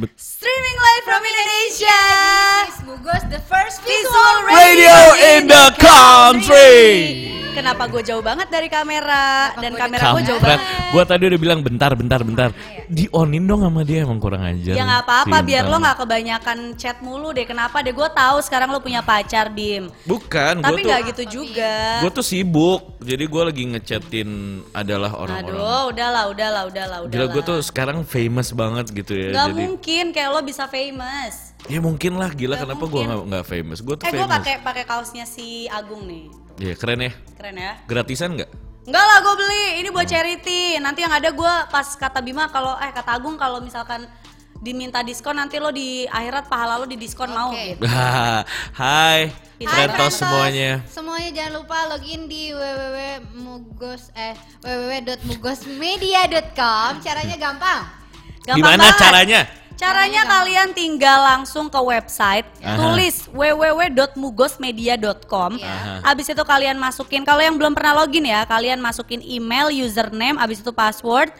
Bet- Streaming live from Indonesia. This is Mugos, the first Visual visual Radio in the country. Kenapa gue jauh banget dari kamera dan gua kamera gue jauh banget? Gua tadi udah bilang bentar, bentar, bentar. Di onin dong sama dia emang kurang ajar. Ya nggak apa-apa, Si biar lo nggak kebanyakan chat mulu deh. Kenapa deh? Gue tahu sekarang lo punya pacar, Bim. Bukan, gue Tapi tuh nggak gitu juga. gue tuh sibuk. Jadi gue lagi ngechatin adalah orang-orang. Aduh, udahlah, udahlah, udahlah, Gila udahlah. gue tuh sekarang famous banget gitu ya. Nggak jadi mungkin kayak lo bisa famous. ya mungkin lah gila Nggak kenapa gue nggak nggak famous. Gue tuh Eh, gue famous. pakai pakai kaosnya si Agung nih. Iya keren ya. Keren ya. Gratisan nggak? Enggak lah, gue beli. Ini buat charity. Nanti yang ada gue pas kata Bima kalau eh kata Agung kalau misalkan diminta diskon nanti lo di akhirat pahala lo di diskon mau Oke. gitu. Hai, Hai, semuanya. Semuanya jangan lupa login di www.mugos eh www.mugosmedia.com. Caranya gampang. Gampang Gimana banget. caranya? Caranya kalian tinggal langsung ke website, Aha. tulis www.mugosmedia.com. Iya. Abis itu kalian masukin, kalau yang belum pernah login ya, kalian masukin email, username, abis itu password.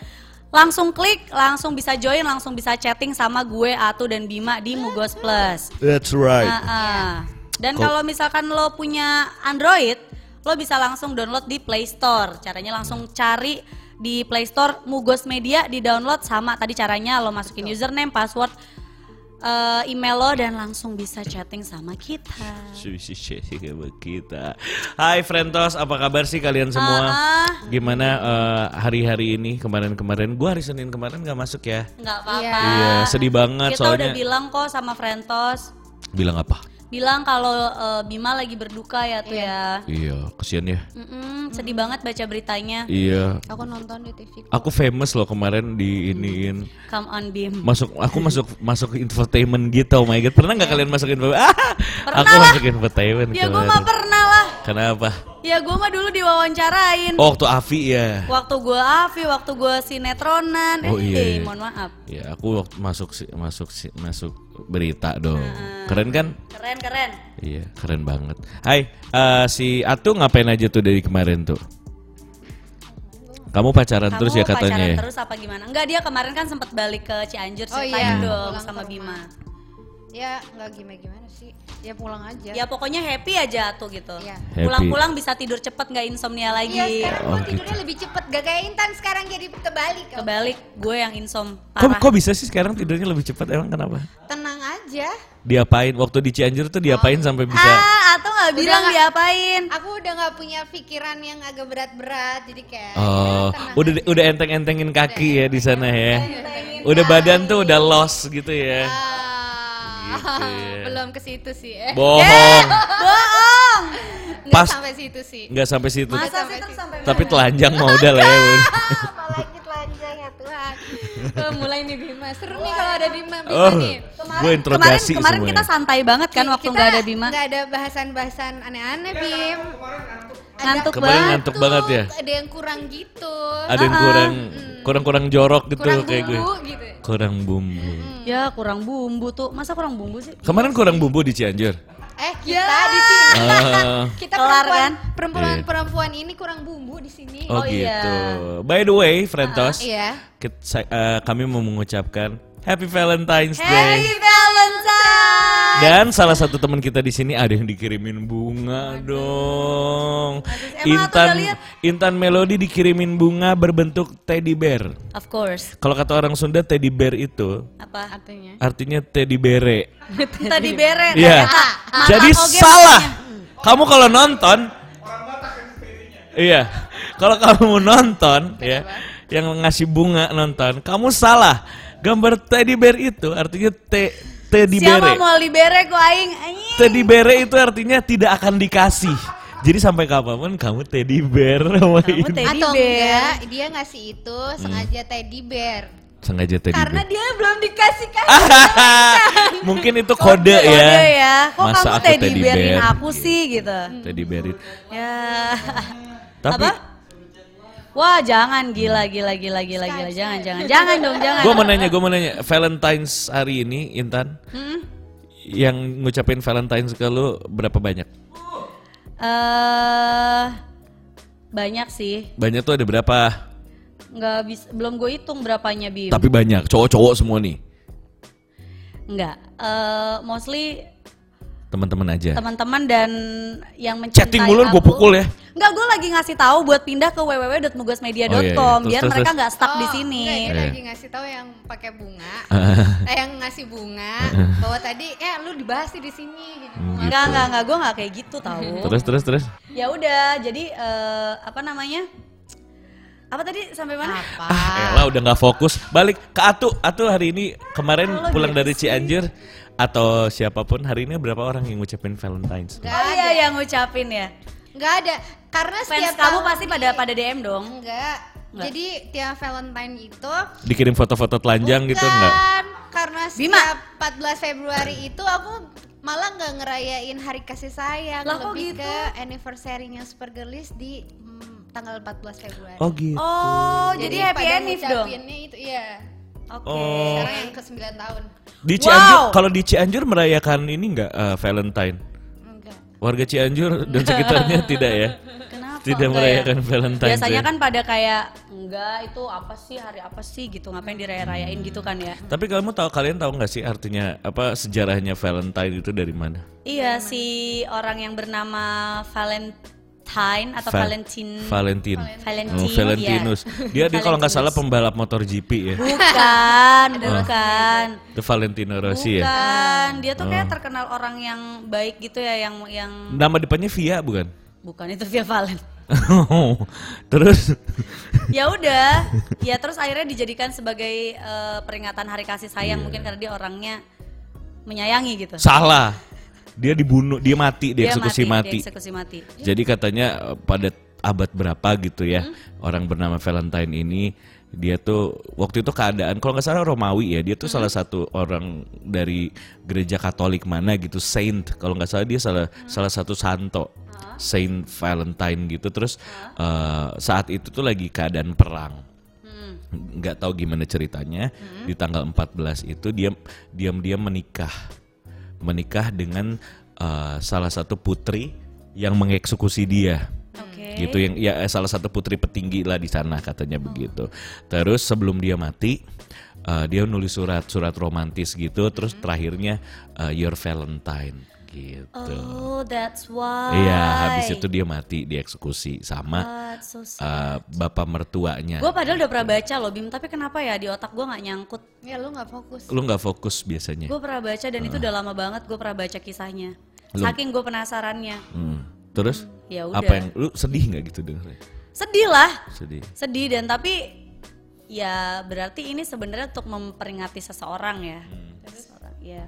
Langsung klik, langsung bisa join, langsung bisa chatting sama gue, Atu dan Bima di Mugos Plus. That's right. Ah, ah. Dan kalau misalkan lo punya Android, lo bisa langsung download di Play Store. Caranya langsung cari di Play Store Mugos Media di download sama tadi caranya lo masukin username, password, eh, email lo dan langsung bisa chatting sama kita. Sama kita. Hai Frentos, apa kabar sih kalian semua? Ah, Gimana eh, hari-hari ini kemarin-kemarin? Gua hari Senin kemarin nggak masuk ya. nggak apa-apa. Iya, sedih banget Kita soalnya. udah bilang kok sama Frentos, Bilang apa? Bilang kalau eh, Bima lagi berduka ya tuh ya. Iya, kesian ya. Mm-mm, sedih banget baca beritanya. Iya. Aku nonton di TV. Aku famous loh kemarin di iniin. Come on Bim. Masuk aku masuk masuk infotainment gitu. Oh my god. Pernah nggak kalian masuk infotainment? Ah, Pernah aku lah. masuk infotainment. Ya gue mah pernah lah. Kenapa? Ya gue mah dulu diwawancarain. Oh, waktu Avi ya. Waktu gue Avi, waktu gue sinetronan. Oh, eh, iya, iya. mohon maaf. Ya, aku waktu masuk masuk masuk berita dong. Keren kan? Keren keren. Iya, keren banget. Hai, eh, si Atu ngapain aja tuh dari kemarin tuh? Kamu pacaran Kamu terus ya katanya pacaran ya? terus apa gimana? Enggak dia kemarin kan sempat balik ke Cianjur Oh, ceritain iya. dong sama Bima. Ya nggak gimana gimana sih. Ya pulang aja. Ya pokoknya happy aja tuh gitu. Iya. Pulang-pulang bisa tidur cepet nggak insomnia Iya lagi. sekarang Oh, gua tidurnya gitu. lebih cepet Gak kayak Intan sekarang jadi kebalik kau. Kebalik gue yang insom Kok, parah. kok bisa sih sekarang tidurnya lebih cepat emang kenapa? Tenang aja. Diapain waktu di Cianjur tuh diapain sampai bisa? Ah, atau nggak Udah bilang nggak- diapain? Aku udah nggak punya pikiran yang agak berat-berat jadi kayak Oh, ya, udah aja. udah enteng-entengin kaki ya di sana ya. Udah badan tuh udah lost gitu ya. Ah, Ya. belum ke situ sih. Eh. Bohong. Bohong. Nggak pas- sampai situ sih. Nggak sampai situ. Masa sampai sih terus situ. sampai Tapi telanjang mah udah lah ya. Apalagi telanjang ya Tuhan. Oh, mulai nih Bima. Seru nih kalau ada Bima, Bima Oh, nih. gue interogasi kemarin, kemarin semuanya. kita santai banget kan waktu nggak ada Bima. nggak ada bahasan-bahasan aneh-aneh, Bim. Ada Ngantuk Kemarin banget. ngantuk banget ya. Ada yang kurang gitu. Ada yang kurang kurang-kurang jorok gitu kurang kayak gue. bumbu gitu. Kurang bumbu. Ya kurang bumbu tuh. Masa kurang bumbu sih? Kemarin kurang bumbu di Cianjur. Eh, kita di sini. Ah. kita Kelar, perempuan, kan? perempuan Iya. perempuan ini kurang bumbu di sini. Oh, Oh, iya. gitu. By the way, Frentos, Iya. kit- sa- eh, kami mau mengucapkan Happy Valentine's Happy Day. Valentine. Dan salah satu teman kita di sini ada yang dikirimin bunga dong. emang aku Intan. Intan Melody dikirimin bunga berbentuk teddy bear. Of course. Kalau kata orang Sunda teddy bear itu Apa? Artinya. artinya teddy bere. Tadi bere. Iya. Jadi oge salah. Kamu kalau nonton Iya. Kalau kamu nonton ya yang ngasih bunga nonton, kamu salah. Gambar teddy bear itu artinya te teddy Siapa bere. mau libere ku aing? Teddy bere itu artinya tidak akan dikasih. Jadi sampai kapan pun kamu teddy bear sama Kamu ini. teddy Atau bear. enggak, dia ngasih itu sengaja teddy bear. Sengaja teddy Karena bear. dia belum dikasih kasih. Mungkin itu kode, Kode ya. ya. Kok Masa kamu aku teddy teddy bearin bear? aku sih gitu. Teddy bear itu. Ya. Tapi Apa? Wah jangan gila gila gila gila gila jangan jangan jangan dong jangan. gue mau nanya, gue mau nanya, Valentine's hari ini Intan, Hmm? yang ngucapin Valentine's ke lu berapa banyak? Eh banyak sih. Banyak tuh ada berapa? Nggak bisa belum gue hitung berapanya Bim. Tapi banyak, cowok-cowok semua nih. Enggak. Eh, mostly Teman-teman aja. teman-teman dan yang mencintai Chatting mulu gue pukul ya. Enggak, gue lagi ngasih tahu buat pindah ke www.mugosmedia.com Oh, iya, iya. Terus, biar terus, mereka nggak stuck di Oh, sini. enggak, Iya. lagi ngasih tahu yang pakai bunga. eh, yang ngasih bunga bahwa tadi eh lu dibahas di sini gitu. Hmm, Enggak, gitu. enggak, enggak, gue enggak kayak gitu tahu. Terus terus terus. ya udah, jadi eh, apa namanya? Apa tadi sampai mana? Apa? Ah, elah udah nggak fokus. Balik ke Atu. Atu hari ini kemarin Halo, pulang dari Cianjur atau siapa pun hari ini berapa orang yang ngucapin Valentine's? Enggak oh ada. iya yang ngucapin ya. Enggak ada. Karena Fans setiap kamu pasti di- pada pada DM dong. Enggak. Enggak. Jadi tiap Valentine itu Dikirim foto-foto telanjang gitu bukan, enggak? Karena Bima. setiap 14 Februari itu aku malah nggak ngerayain hari kasih sayang Lah, lebih gitu? ke anniversary-nya Super Girlies di mm, tanggal 14 Februari. Oh gitu. Oh, jadi, happy pada anniv dong. itu iya. Oke. Oh. Sekarang yang ke 9 tahun. Di Cianjur, Wow. kalau di Cianjur merayakan ini enggak eh, Valentine? Enggak. Warga Cianjur dan sekitarnya tidak ya? Kenapa? Tidak enggak merayakan ya? Valentine. Biasanya ya? kan pada kayak enggak itu apa sih hari apa sih gitu ngapain diraya-rayain gitu kan ya. Tapi kamu tahu kalian tahu nggak sih artinya apa sejarahnya Valentine itu dari mana? Iya si orang yang bernama Valentine atau Va- Valentin Valentine. Valentino, Oh, Valentinus. Dia dia kalau nggak salah pembalap motor GP ya. Bukan, bukan. Itu Valentino Rossi ya. Bukan, dia tuh Oh. kayak terkenal orang yang baik gitu ya yang yang Nama depannya Via bukan? bukan itu Via Valen. Terus ya udah, ya terus akhirnya dijadikan sebagai eh, peringatan hari kasih sayang Iya. mungkin karena dia orangnya menyayangi gitu. salah. Dia dibunuh, dia mati, Dia dieksekusi mati. Dieksekusi mati. Jadi katanya eh, pada abad berapa gitu ya Hmm? orang bernama Valentine ini dia tuh waktu itu keadaan kalau nggak salah Romawi ya dia tuh Hmm? salah satu orang dari gereja Katolik mana gitu Saint kalau nggak salah dia salah Hmm? salah satu santo Saint Valentine gitu terus eh, saat itu tuh lagi keadaan perang Hmm. nggak tahu gimana ceritanya di tanggal 14 itu dia diam-diam menikah menikah dengan eh, salah satu putri yang mengeksekusi dia. Oke. gitu yang ya eh, salah satu putri petinggi lah di sana katanya begitu. Terus sebelum dia mati eh, dia nulis surat surat romantis gitu. Terus terakhirnya eh, your Valentine gitu Oh, that's why. iya habis itu dia mati dieksekusi sama That's so sad. eh, bapak mertuanya Gue padahal udah pernah baca loh Bim, tapi kenapa ya di otak gue nggak nyangkut. Ya lu nggak fokus. lu nggak fokus biasanya Gue pernah baca dan itu udah lama banget gue pernah baca kisahnya. Lu- Saking gue penasarannya. Hmm. terus Ya apa udah. yang lu sedih nggak gitu dengernya Sedih lah, sedih sedih dan tapi ya berarti ini sebenarnya untuk memperingati seseorang ya. Seseorang, ya.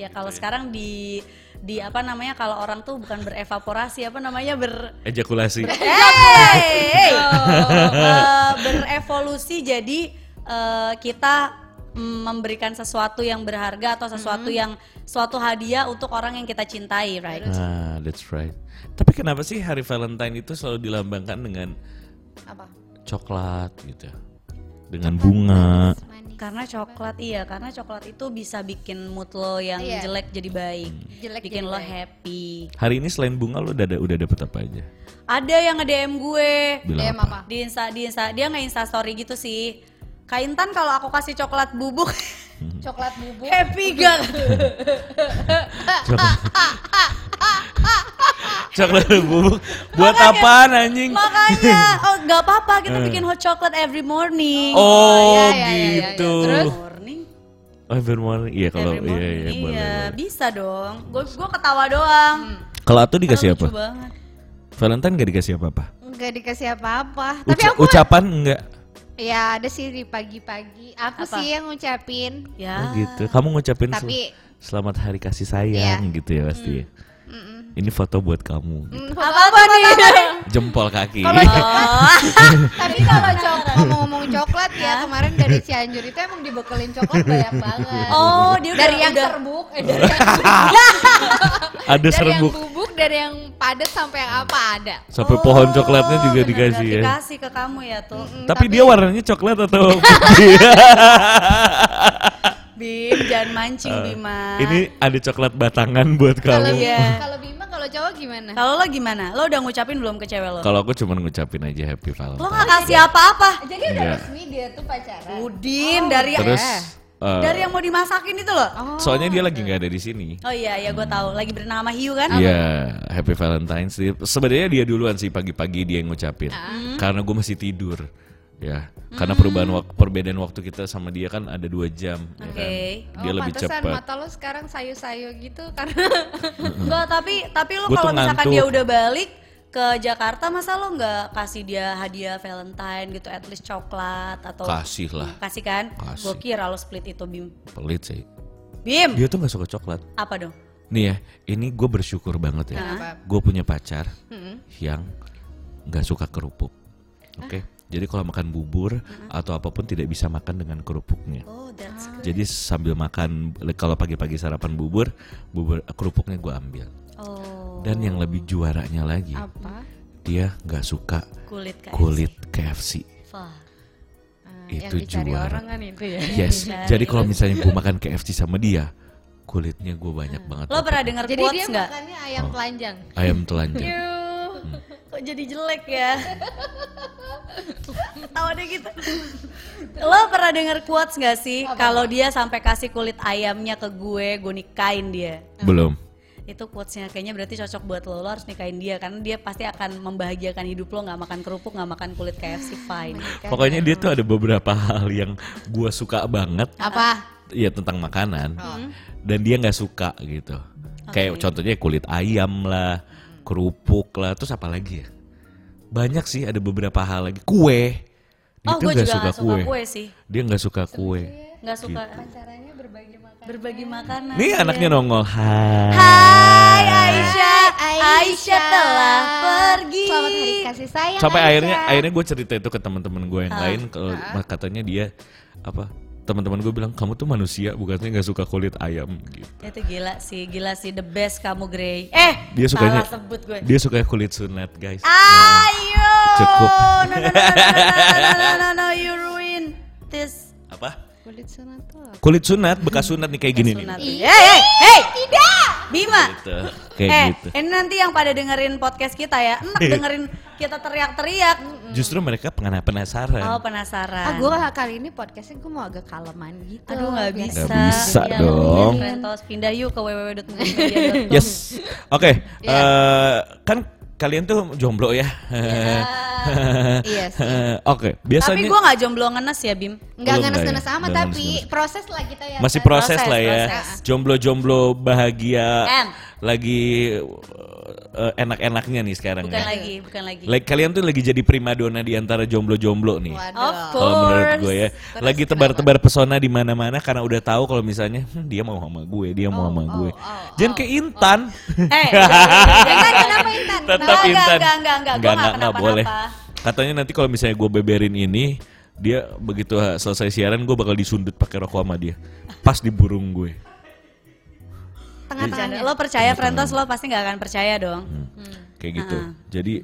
Ya kalau sekarang di di apa namanya kalau orang tuh bukan berevaporasi apa namanya ber ejakulasi. Hey, Eh, berevolusi jadi eh, kita mm, memberikan sesuatu yang berharga atau sesuatu yang suatu hadiah untuk orang yang kita cintai, right? ah that's right. Tapi kenapa sih hari Valentine itu selalu dilambangkan dengan Apa? coklat gitu dengan bunga. Manis. Karena coklat iya, karena coklat itu bisa bikin mood lo yang Iya. jelek jadi baik, Jelek bikin jadi lo baik. happy. hari ini selain bunga lu udah ada udah dapet apa aja Ada yang nge-DM gue bilang DM apa apa? di Insta di Insta dia nge Insta story gitu sih. Kak Intan kalau aku kasih coklat bubuk Coklat bubuk. happy gak? coklat bubuk buat Makanya- apaan anjing Makanya, oh nggak apa-apa kita bikin hot chocolate every morning. oh iya, iya, iya, iya. gitu Terus? morning. oh every morning iya kalau every iya morning. iya boleh, Iya, boleh. bisa dong. Gue gua ketawa doang. kalau Atu dikasih Karena apa lucu banget. Valentine gak dikasih apa-apa Enggak dikasih apa-apa. Tapi Uca- aku ucapan enggak ya ada sih di pagi-pagi. Aku Apa? sih yang ngucapin. Ya. Oh gitu. Kamu ngucapin sel- Tapi- selamat hari kasih sayang gitu ya pasti. ya. Mm-mm. Ini foto buat kamu. gitu. Hmm, Apa apa nih? Jempol kaki. Kalau coklat, tapi kalau coklat ngomong-ngomong coklat ya kemarin dari Cianjur itu emang dibekelin coklat banyak banget. Oh, dia udah dari yang udah serbuk, eh dari yang, Ada dari serbuk. Dari yang padat sampai yang apa ada. Sampai pohon Oh, coklatnya juga bener, dikasih ya. Dikasih ke kamu ya tuh. Mm, Tapi dia warnanya coklat atau putih? Bim, jangan mancing Bima. Eh, Ini ada coklat batangan buat Kalau kamu. Iya. kalau Bima kalau cowok gimana? Kalau lo gimana? Lo udah ngucapin belum ke cewek lo? Kalau aku cuma ngucapin aja happy Lo Valentine. gak kasih apa-apa? Jadi udah resmi dia tuh pacaran. Udin dari Terus Eh, Dari yang mau dimasakin itu loh. soalnya dia lagi nggak ada di sini. Oh iya, ya gue tahu. Lagi berenang sama Hiu kan? Iya, Happy Valentine's. Sebenarnya dia duluan sih pagi-pagi dia yang ngucapin. Ah. Karena gue masih tidur. Ya, karena perubahan waktu perbedaan waktu kita sama dia kan ada dua jam. ya Oke. kan? Dia oh, lebih pantesan cepat. mata lo sekarang sayu-sayu gitu karena Enggak, tapi tapi lu Gua kalau misalkan ngantuk. dia udah balik ke Jakarta masa lo nggak kasih dia hadiah Valentine gitu at least coklat atau Kasih lah, kasih kan Kasih. gue kira lo split itu Bim pelit sih. Bim Dia tuh nggak suka coklat. apa dong Nih ya, ini gue bersyukur banget ya. Gue punya pacar Mm-mm. yang nggak suka kerupuk. Oke, jadi kalau makan bubur atau apa pun tidak bisa makan dengan kerupuknya. oh that's good Jadi sambil makan kalau pagi-pagi sarapan bubur, bubur kerupuknya gue ambil. oh Dan yang lebih juaranya lagi, apa? dia nggak suka kulit KFC. kulit KFC. Ah, Itu yang dicari juara. orang kan itu ya. Yes, jadi kalau misalnya gue makan KFC sama dia, kulitnya gue banyak banget. lo pernah denger Jadi dia nggak makannya ayam Oh. telanjang. Ayam telanjang. Yuh. kok jadi jelek ya tahu deh gitu lo pernah denger quotes nggak sih kalau dia sampai kasih kulit ayamnya ke gue gue nikahin dia Belum. Itu quotesnya kayaknya berarti cocok buat lo lo harus nikahin dia karena dia pasti akan membahagiakan hidup lo nggak makan kerupuk nggak makan kulit KFC fine Pokoknya dia tuh ada beberapa hal yang gue suka banget, Apa? ya tentang makanan, Oh. dan dia nggak suka gitu. Kayak contohnya kulit ayam lah, kerupuk lah, terus apa lagi ya? Banyak sih ada beberapa hal lagi. Kue. Dia oh tuh gue juga suka nggak suka kue. kue sih Dia nggak suka kue. Nggak suka Caranya berbagi makan. berbagi makanan Nih iya. anaknya nongol. Hai. Hai Aisyah Hai, Aisyah telah pergi Selamat hari kasih sayang. Sampai Aisyah. akhirnya akhirnya gue cerita itu ke teman-teman gue yang Ah. lain kalau katanya dia apa teman-teman gue bilang kamu tuh manusia bukannya nggak suka kulit ayam gitu. itu gila sih gila sih the best kamu Grey eh Dia sukanya salah sebut gue dia suka kulit sunat guys. ayo Cukup. no no no no no no no, no, no you ruin this? Kulit sunat tuh. apa? Kulit sunat bekas sunat nih kayak gini nih. sunat. Ih, hey hey hey Tidak. Bima Gitu. Kayak eh gitu. ini nanti yang pada dengerin podcast kita ya enak dengerin kita teriak-teriak Justru mereka penasaran. oh penasaran Ah, gue kali ini podcastnya gue mau agak kaleman gitu. Aduh nggak biar- bisa. Nggak bisa Ya, dong. Rentos pindah yuk ke www.media.com. Yes. Oke. Iya. eh, kan kalian tuh jomblo ya. Iya sih. Oke. Biasanya Tapi gue nggak jomblo ngenes ya Bim. Ngenes-ngenes lah ya, sama belum tapi proses lah kita ya. masih proses, Proses, lah ya. proses. Jomblo-jomblo bahagia. Em. Lagi eh, enak-enaknya nih sekarang Bukan ya. lagi, bukan lagi. Like, kalian tuh lagi jadi primadona di antara jomblo-jomblo nih. Waduh. Of Kalau menurut course. gue ya, Terus lagi tebar-tebar pesona di mana-mana karena udah tahu kalau misalnya "Hmm, dia mau sama gue, dia mau sama gue. oh, Jangan ke Intan. Eh, Jangan kenapa Intan? Tetap Enggak, Intan. enggak, enggak, enggak, enggak. Enggak, enggak boleh. Katanya nanti kalau misalnya gue beberin ini, dia begitu selesai siaran gue bakal disundut pakai rokok sama dia. Pas di burung gue. Tengah-tengahnya. Lo percaya Frentos lo pasti nggak akan percaya dong. Kayak gitu. Jadi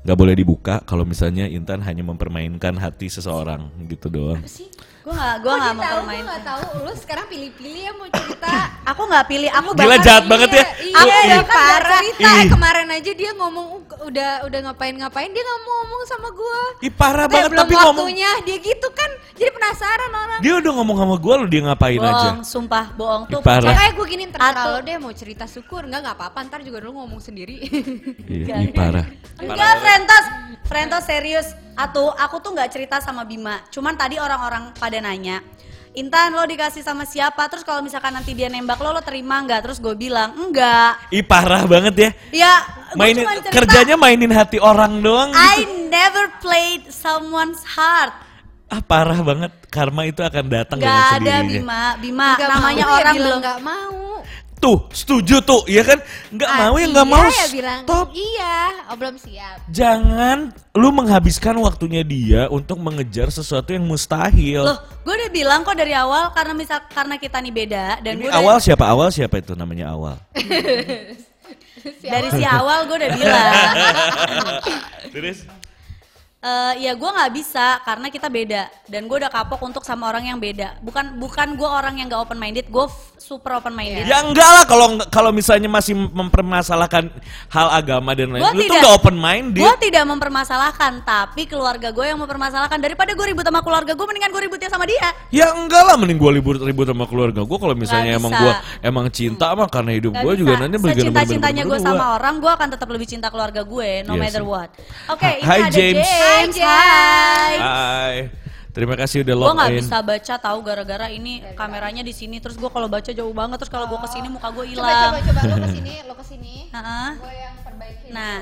nggak boleh dibuka kalau misalnya Intan hanya mempermainkan hati seseorang gitu doang. Gue nggak, gue Kok nggak dia mau tahu? permain. Gue nggak tahu. Lu sekarang pilih-pilih ya mau cerita. Aku nggak pilih, aku Gila jahat banget ya. Iya, Aku iya, bahkan parah. nggak cerita. Eh, Ih. kemarin aja dia ngomong "Uh, udah udah ngapain-ngapain dia nggak mau ngomong sama gua. Ih parah Eh, banget belum tapi ngomong. waktunya dia gitu kan. Jadi penasaran orang. Dia udah ngomong sama gue lo dia ngapain aja. Bohong, sumpah bohong tuh. Ih, parah. Makanya gue gini terserah Atau- lo deh mau cerita syukur nggak nggak apa-apa ntar juga dulu ngomong sendiri. Iya, ih, parah. Enggak, Frentos. Frentos serius. Atau aku tuh nggak cerita sama Bima. Cuman tadi orang-orang pada nanya, Intan lo dikasih sama siapa? Terus kalau misalkan nanti dia nembak lo, lo terima nggak? Terus gue bilang enggak. Ih parah banget ya. Ya, gua Mainin cerita, kerjanya mainin hati orang doang I gitu. never played someone's heart. Ah parah banget. Karma itu akan datang dengan Gak ada sendirinya. Bima, Bima Nggak namanya mau, ya orang bilang belum. nggak mau. Tuh, setuju tuh, ya kan? Nggak mau ya nggak iya mau. ya bilang Stop. iya. Oh belum siap. Jangan lu menghabiskan waktunya dia untuk mengejar sesuatu yang mustahil. Loh, gue udah bilang kok dari awal karena misal karena kita nih beda dan Ini awal siapa? Awal siapa itu namanya awal? dari si awal gue udah bilang. Terus? Eh, ya gue nggak bisa karena kita beda dan gue udah kapok untuk sama orang yang beda. Bukan bukan gue orang yang gak open minded, gue super open minded. Ya enggak lah kalau kalau misalnya masih mempermasalahkan hal agama dan lain Gua lu tuh tidak. gak open minded. Gue tidak mempermasalahkan, tapi keluarga gue yang mempermasalahkan. Daripada gue ribut sama keluarga gue, mendingan gue ributnya sama dia. Ya enggak lah mending gua ribut ribut sama keluarga gua kalau misalnya emang gua emang cinta mah karena hidup bisa. juga nanti bagaimana Secinta-cintanya gue sama orang, gue akan tetap lebih cinta keluarga gue, no Iya matter what. Oke, Ha- ini Hai, ada James. James. Hai, Hai. Hai. Terima kasih udah Gue log nggak bisa baca tahu gara-gara ini kameranya di sini. Terus gue kalau baca jauh banget. Terus kalau gue ke sini muka gue Coba hilang. coba coba lu ke sini, lu ke sini. Heeh. Gue yang perbaikin. Nah,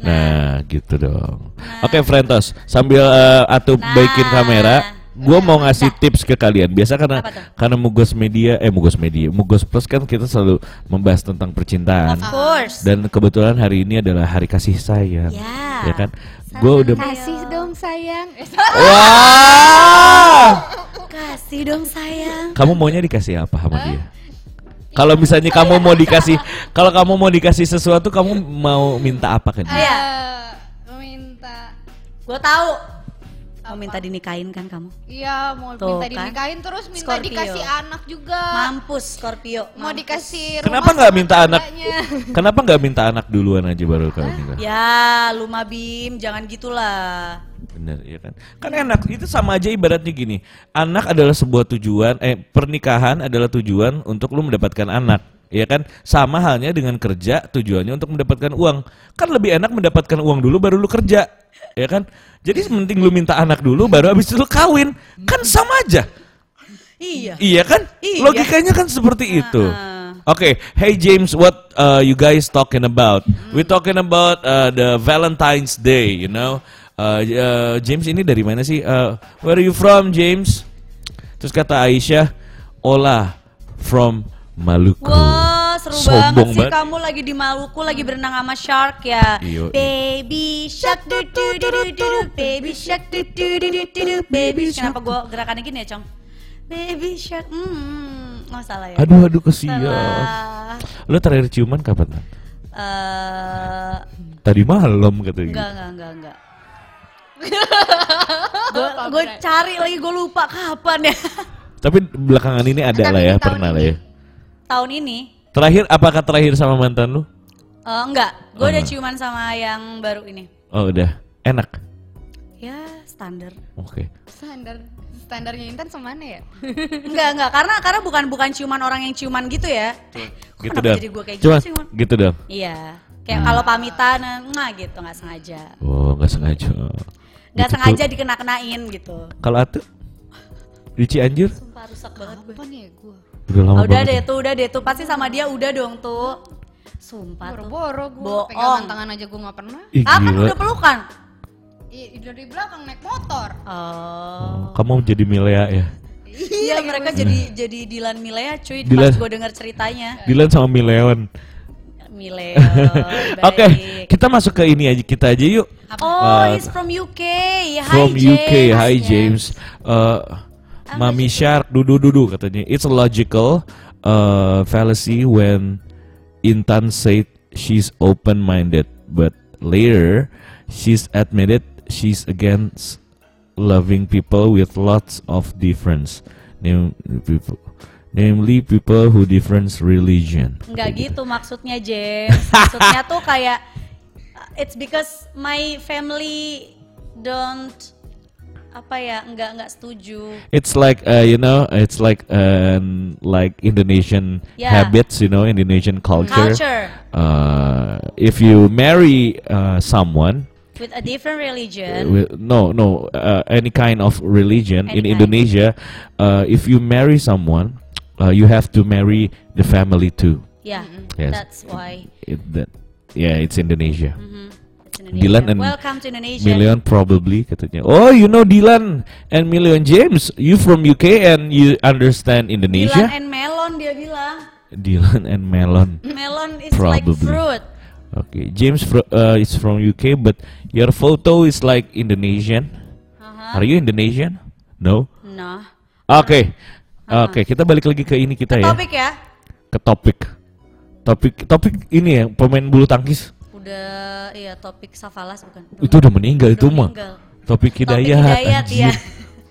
Nah, gitu dong. Oke, Frentos, sambil eh, atup Nah. baikin kamera, gua mau ngasih tips ke kalian. Biasa karena karena Mugos Media eh Mugos Media, Mugos Plus kan kita selalu membahas tentang percintaan. of course. Dan kebetulan hari ini adalah hari kasih sayang. Ya. Ya kan? Gue udah Kasih dong sayang. Wah! Kasih dong sayang. Kamu maunya dikasih apa sama dia? Kalau misalnya kamu mau dikasih, kalau kamu mau dikasih sesuatu, kamu mau minta apa ke dia? Iya. Eh, minta Gue tahu. Mau minta dinikahin kan kamu? Iya, mau Tuh, minta kan? dinikahin terus minta Scorpio. dikasih anak juga. Mampus Scorpio. mau mampus. dikasih rumah Kenapa nggak minta anak? Kenapa nggak minta anak duluan aja baru kau nikah? Ya, lu Bim, jangan gitulah. Bener ya kan? Kan enak. Itu sama aja ibaratnya gini. Anak adalah sebuah tujuan. Eh pernikahan adalah tujuan untuk lu mendapatkan anak. Ya kan? Sama halnya dengan kerja tujuannya untuk mendapatkan uang. Kan lebih enak mendapatkan uang dulu baru lu kerja. Ya kan? Jadi mending lu minta anak dulu baru habis itu lu kawin. Kan sama aja. Iya. Iya kan? Iya. Logikanya kan seperti itu. Oke, hey James, what uh, you guys talking about? We talking about uh, the Valentine's Day, you know? Uh, uh, James ini dari mana sih? Uh, where are you from, James? Terus kata Aisyah, Ola from Maluku. Wah, seru Sombong banget sih banget. kamu lagi di Maluku lagi berenang sama shark ya. Iyo, iyo. Baby shark du du du du du du, baby shark du du du du du baby shark. Kenapa gua gerakannya gini ya, Cong? Baby shark. Hmm, oh salah ya. Aduh, aduh kesian. Lo terakhir ciuman kapan? Eh, Tadi malam katanya. enggak, enggak, enggak, enggak. Gue cari lagi gue lupa kapan ya. Tapi belakangan ini ada Tapi lah ya, pernah lah ya. Tahun ini Terakhir, apakah terakhir sama mantan lu? eh, enggak, gue udah Oh. ciuman sama yang baru ini. Oh udah, enak. Ya, standar. Oke. Standar standarnya Intan semana ya? Enggak, enggak, karena karena bukan bukan ciuman orang yang ciuman gitu ya. Kok gitu dong. jadi gue kayak Cuma gitu sih, gitu dong. Iya. Kayak kalau pamitan, nah gitu nggak sengaja. Oh, nggak sengaja. Nggak Gitu sengaja tuh. dikena-kenain gitu. Kalau atuh di Cianjur Sumpah rusak banget gue. Apa nih gue? Udah lama Ah, udah banget. deh tuh, udah deh tuh. Pasti sama dia udah dong tuh. Sumpah tuh. Boro-boro gue Bohong. pegangan tangan aja gue nggak pernah. Ih, Ah kan udah pelukan. I- dari belakang naik motor. Oh. Oh, kamu jadi Milea ya? Iya mereka jadi jadi Dilan Milea cuy Dilan. pas gue denger ceritanya. Dilan sama Mileon. Mileo. Oke, baik. kita masuk ke ini aja kita aja yuk. Oh, Uh, he's from UK. Hi From James. UK, hi James. Uh, Mami Shark, dudu dudu katanya. It's a logical uh, fallacy when Intan said she's open-minded, but later she's admitted she's against loving people with lots of difference, Nam- people, namely people who different religion. Enggak Kayak gitu maksudnya James. Maksudnya tuh kayak uh, it's because my family don't apa ya enggak enggak setuju. It's like uh, you know, it's like um, like Indonesian Yeah. habits, you know, Indonesian culture. Culture Uh, if you marry uh, someone, with a different uh, religion. with, no, no, uh, any kind of religion Any in kind. Indonesia, uh, if you marry someone, uh, you have to marry the family too. yeah, Yes. that's why. It, that, yeah, it's Indonesia. Mhm. Dylan and Welcome to Indonesia. Million probably katanya. Oh, you know Dylan and Million James. You from UK and you understand Dylan Indonesia? and melon dia bilang. Dylan and Melon. Melon is like Probably. fruit. Okay, James fro- uh, is from UK, but your photo is like Indonesian. Uh-huh. Are you Indonesian? No. Nah, Oke, oke. Kita balik lagi ke ini kita ya, topik ya. ke topik. Topik, topik ini ya, pemain bulu tangkis Udah iya topik Safalas bukan? itu udah meninggal Udah itu mah. Topik Topik Hidayat. Hidayat anjir. ya.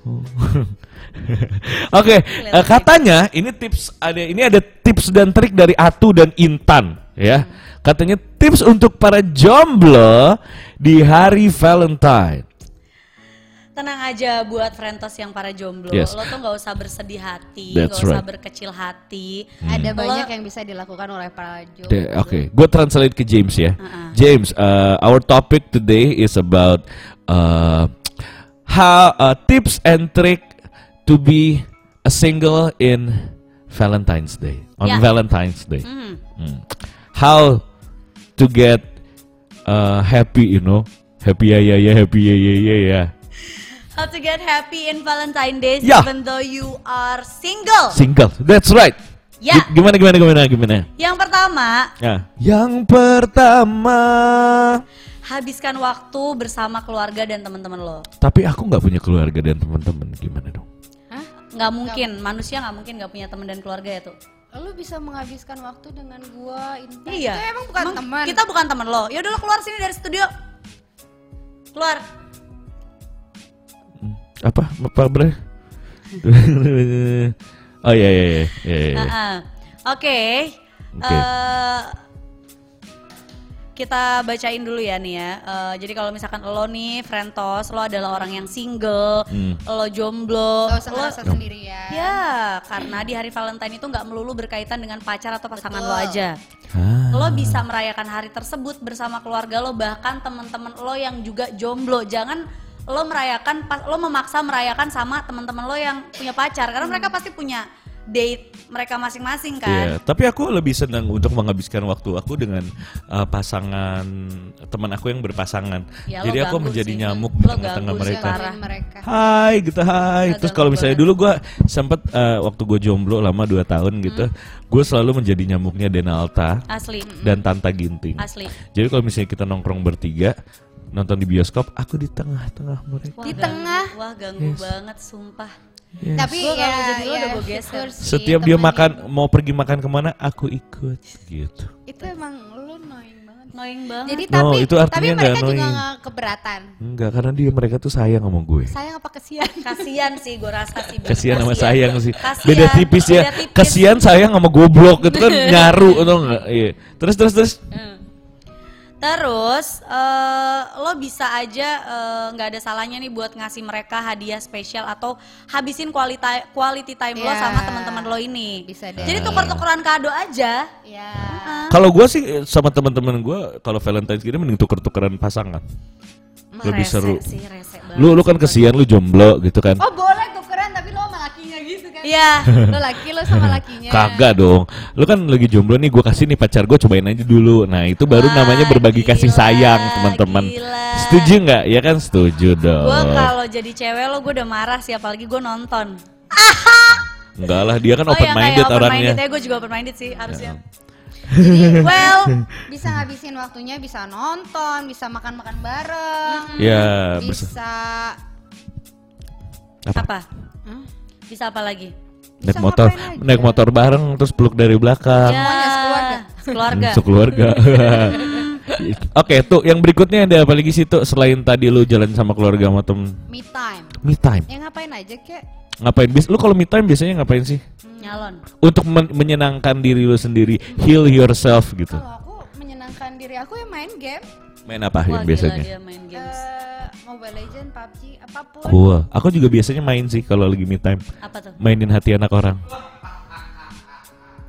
Oke, eh, katanya ini tips ada ini ada tips dan trik dari Atu dan Intan ya. Katanya tips untuk para jomblo di hari Valentine. Tenang aja buat friendos yang para jomblo. Yes. Lo tuh nggak usah bersedih hati, nggak usah right. berkecil hati. Ada Lo- banyak yang bisa dilakukan oleh para jomblo. Oke, gue translate ke James ya. Uh-uh. James, uh, our topic today is about uh, how uh, tips and trick to be a single in Valentine's Day on Ya. Valentine's Day. Hmm. Hmm. How to get uh, happy, you know, happy ya ya ya happy ya ya ya ya. How to get happy in Valentine Days Ya. even though you are single. Single, that's right. Ya. Gi- Gimana gimana gimana gimana? Yang pertama, Ya. Yang pertama. habiskan waktu bersama keluarga dan teman-teman lo. Tapi aku nggak punya keluarga dan teman-teman, gimana dong? Hah? Nggak mungkin, manusia nggak mungkin nggak punya teman dan keluarga ya tuh. Lu bisa menghabiskan waktu dengan gua Intan. Iya. Itu emang bukan teman. Kita bukan teman lo. Ya udah lo keluar sini dari studio. Keluar. Apa? Apa bre? oh iya iya iya. iya, iya. Ah-ah. Oke. Oke. Eh, kita bacain dulu ya nih ya. Eh, jadi kalau misalkan lo nih, Frentos, lo adalah orang yang single, Hmm. lo jomblo, Gak usah lo ngerasa sendirian. Ya, karena di hari Valentine itu nggak melulu berkaitan dengan pacar atau pasangan lo Betul. aja. Ah. Lo bisa merayakan hari tersebut bersama keluarga lo, bahkan teman-teman lo yang juga jomblo. Jangan lo merayakan, pas- lo memaksa merayakan sama teman-teman lo yang punya pacar, karena mereka pasti punya date mereka masing-masing Iya, kan. tapi aku lebih senang untuk menghabiskan waktu aku dengan uh, pasangan teman aku yang berpasangan. Ya, Jadi aku menjadi sih. nyamuk di tengah-tengah mereka. mereka. Hai gitu hai. Terus kalau misalnya banget. dulu gua sempet uh, waktu gue jomblo lama 2 tahun gitu, gue selalu menjadi nyamuknya Denalta Asli, dan Tanta Ginting. asli. Jadi kalau misalnya kita nongkrong bertiga nonton di bioskop, aku di tengah-tengah mereka. Wah, Di ganggu- tengah. Wah ganggu Yes. banget, sumpah. Yes. Tapi Gua ya, jadi ya udah gua geser. sih Setiap dia makan mau pergi makan ke mana, aku ikut gitu. Itu emang lu annoying banget. Annoying banget. Jadi No, tapi itu artinya tapi mereka juga annoying. nggak keberatan. Enggak, karena dia mereka tuh sayang sama gue. Sayang apa kesian? Kasian sih, gue rasa sih. Bang. Kasihan sama sayang sih. Kasian, Beda tipis ya. beda tipis. Kasihan sayang sama goblok itu kan nyaru atau enggak? Iya. Terus terus terus. Hmm. Terus eh, lo bisa aja eh, nggak ada salahnya nih buat ngasih mereka hadiah spesial atau habisin quality quality time lo Ya. sama teman-teman lo ini. Bisa deh. Jadi tuker-tukeran kado aja. Ya. Kalau gue sih eh, sama teman-teman gue kalau Valentine's gini mending tuker-tukeran pasangan. Lebih Rese seru. sih, rese banget Lu lu kan kesian lu jomblo gitu kan. Oh boleh Iya. Lo laki lo sama lakinya. Kagak dong. Lu kan lagi jomblo nih, gue kasih nih pacar gue cobain aja dulu. Nah itu baru Wah, namanya berbagi kasih gila, sayang teman-teman. Setuju nggak? Ya kan setuju dong. Gue kalau jadi cewek lo gue udah marah sih apalagi gue nonton. Enggak lah, dia kan oh open ya minded open orangnya. minded ya gue juga open minded sih harusnya. Jadi, Well, bisa ngabisin waktunya bisa nonton, bisa makan-makan bareng. Ya, bisa. bisa apa? Hah? Bisa apa lagi? Naik motor, naik motor bareng terus peluk dari belakang. Ya, Semuanya sekeluarga. Oke, tuh yang berikutnya ada apa lagi sih tuh selain tadi lu jalan sama keluarga sama temen me time. me time. Ya ngapain aja kek? Ngapain bis? Lu kalau me time biasanya ngapain sih? Nyalon. Untuk men- menyenangkan diri lu sendiri, heal yourself gitu. Kalau aku menyenangkan diri aku ya main game. Main apa Wah, yang gila biasanya? dia main games. Eh, Mobile Legend, PUBG, apa pun. Cool. Aku juga biasanya main sih kalau lagi me time. Apa tuh? Mainin hati anak orang.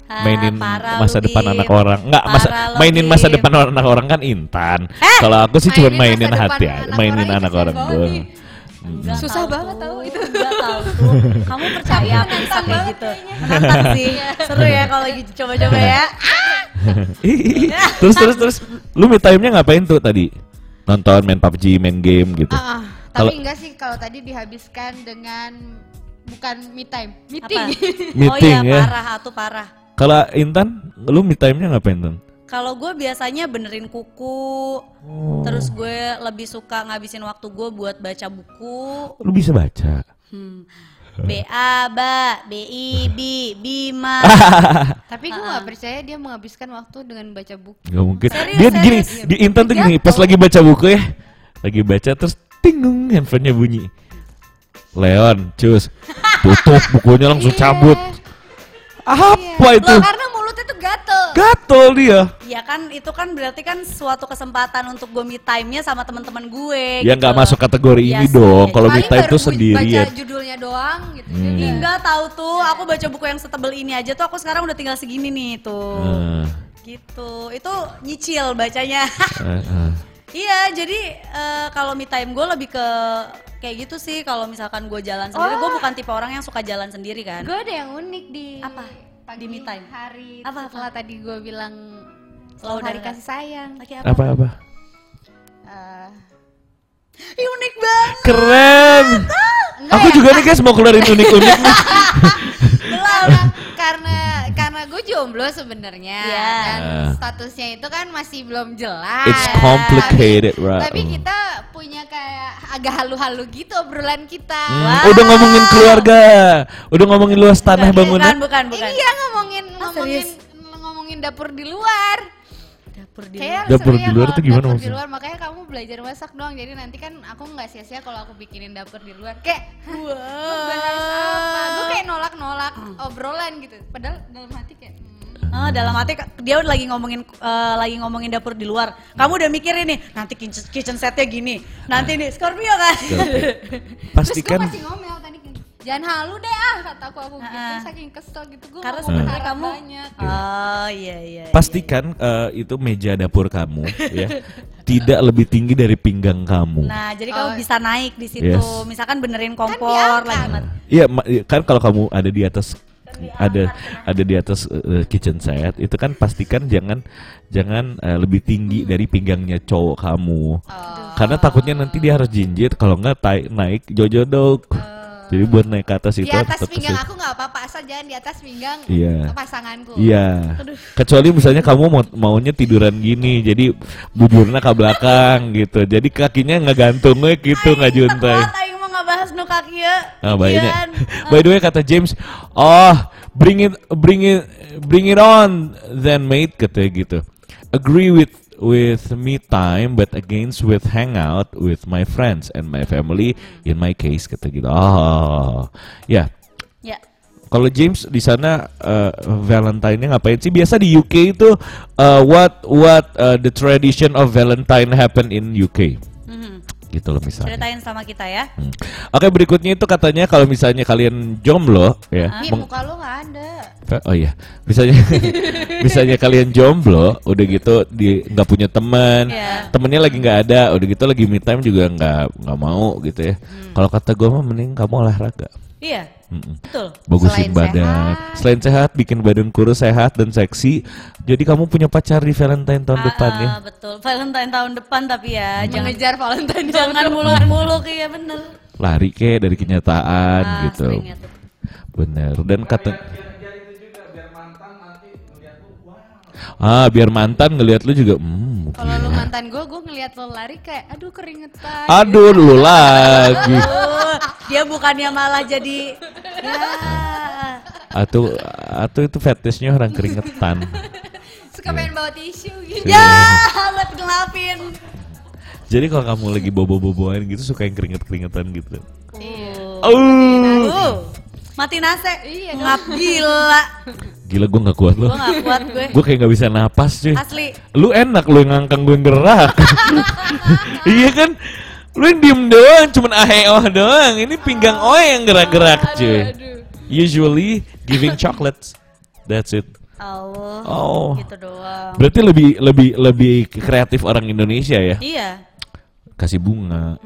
Ah, mainin parah masa depan anak orang. Enggak, masa mainin masa depan anak orang kan Intan. Eh, Kalau aku sih cuma mainin hati, aja, anak mainin orang anak orang doang. Enggak Susah tahu banget tuh, tahu itu. Enggak tahu tuh. Kamu percaya apa bisa kayak banget gitu? Menantang sih. Seru ya kalau lagi coba-coba ya. terus terus terus lu me time-nya ngapain tuh tadi? Nonton, main PUBG, main game gitu. Ah. Kalau- tapi enggak sih kalau tadi dihabiskan dengan bukan me time, meeting. Meeting oh iya, ya. parah atuh parah. Kalau Intan, lu me time-nya ngapain tuh? Kalau gue biasanya benerin kuku, Oh. terus gue lebih suka ngabisin waktu gue buat baca buku. Lu bisa baca. Hmm. B A ba B I B Bima. tapi gue nggak percaya dia menghabiskan waktu dengan baca buku. Gak mungkin. Serius, Dia gini, serius. di Intan tuh gini, pas lagi baca buku ya, lagi baca terus tingung handphonenya bunyi. Leon, cus, tutup bukunya langsung cabut. Apa itu? Loh, karena gatel. Gatel dia. Ya kan itu kan berarti kan suatu kesempatan untuk gue me time-nya sama teman-teman gue. Ya gitu nggak loh. masuk kategori Iya ini sih, dong. iya. Kalau me time bu- sendirian. Baca judulnya doang gitu. Hmm. Jadi enggak tahu tuh, aku baca buku yang setebel ini aja tuh aku sekarang udah tinggal segini nih tuh. Eh, Gitu. Itu nyicil bacanya. eh, eh. iya, jadi eh, kalau me time gue lebih ke kayak gitu sih kalau misalkan gue jalan sendiri, gue bukan tipe orang yang suka jalan sendiri kan. gue ada yang unik di Apa? Pagi Di me time? hari Apa, setelah tadi gue bilang Selalu selalu hari kasih sayang. Lagi apa? Apa apa? Eh, Ih, unik banget. Keren. Aku juga nih guys mau keluarin unik-unik nih. karena karena karena gue jomblo sebenarnya Iya. dan Ah. statusnya itu kan masih belum jelas. It's complicated, Tapi, right? tapi kita punya kayak agak halu-halu gitu obrolan kita. Hmm, Udah ngomongin keluarga, udah ngomongin luas tanah Bukan, bangunan. bukan, bukan. Iya ngomongin Ah, ngomongin ngomongin dapur di luar. Dapur di Kayak Dapur di luar tuh gimana dapur di maksudnya? luar makanya kamu belajar masak doang. Jadi nanti kan aku nggak sia-sia kalau aku bikinin dapur di luar. Kayak bahas apa? Gue kayak nolak-nolak obrolan gitu. Padahal dalam hati kayak hmm, Ah, dalam hati dia udah lagi ngomongin eh, lagi ngomongin dapur di luar. Kamu udah mikirin nih, nanti kitchen, kitchen setnya gini. Nanti nih Scorpio kan. Terus gue Pastikan masih ngomel tadi jangan halu deh ah kataku aku gitu Ah. saking kesel gitu gue Karena sebenarnya kamu banyak. Oh iya iya. iya. pastikan eh, itu meja dapur kamu ya tidak lebih tinggi dari pinggang kamu. Nah, jadi Oh. kamu bisa naik di situ. Yes. Misalkan benerin kompor diangkat. lagi mat. Iya, ma- kan kalau kamu ada di atas ada ada di atas eh, kitchen set itu kan pastikan jangan jangan eh, lebih tinggi dari pinggangnya cowok kamu. Karena takutnya nanti dia harus jinjit kalau nggak naik jojodok. Jadi buat naik ke atas di itu atas tetap pinggang aku nggak apa-apa asal jangan di atas pinggang Iya. pasanganku. Iya. Kecuali misalnya kamu mau maunya tiduran gini, jadi buburnya ke belakang gitu. Jadi kakinya nggak gantung we gitu nggak juntai. Aing mau ngebahas nu kaki ya. Ah. Ian. By the way kata James, oh bring it, bring it, bring it on, then mate katanya gitu. Agree with with me time, but against with hangout with my friends and my family. In my case kata gitu. Oh, ya. Ya. Kalau James di sana uh, Valentine-nya ngapain sih? Biasa di UK itu uh, what what uh, the tradition of Valentine happen in UK. Gitu loh misalnya. Ceritain sama kita ya. Hmm. Oke berikutnya itu katanya kalau misalnya kalian jomblo ya. Ih, meng- muka lu nggak ada. oh iya, misalnya misalnya kalian jomblo, udah gitu di nggak punya teman, Iya. temennya lagi nggak ada, udah gitu lagi me time juga nggak nggak mau gitu ya. Hmm. Kalau kata gue mah mending kamu olahraga. Iya. Mm-mm. Betul. Bagusin Selain badan, sehat. selain sehat, bikin badan kurus sehat dan seksi. Jadi kamu punya pacar di Valentine tahun depan ya. Ah, betul. Valentine tahun depan tapi ya jangan Mengejar Valentine jangan muluk-muluk iya bener. Lari ke dari kenyataan Ah, gitu. ya. Bener. Dan kata Ah, biar mantan ngelihat lu juga hmm, Kalau lu mantan gue, gue ngeliat lo lari kayak, aduh keringetan. Aduh, lu lagi. Dia bukannya malah jadi ya. Atau atau itu fetishnya orang keringetan. Suka pengen bawa tisu gitu. Ya, buat ngelapin. Jadi kalau kamu lagi bobo-boboan gitu suka yang keringet-keringetan gitu. Oh. Oh, Uh, mati nase. Iya. Ngap gila. gila gue nggak kuat loh. Gue gak kuat gue. Gue kayak nggak bisa napas cuy. Asli. Lu enak lu yang ngangkang gue yang gerak. iya kan? Lu diem doang, cuman aheoh doang. Ini pinggang oe yang gerak-gerak cuy. Usually giving chocolates. That's it. Allah. Oh. Gitu doang. Berarti lebih lebih lebih kreatif orang Indonesia ya. Iya. Kasih bunga,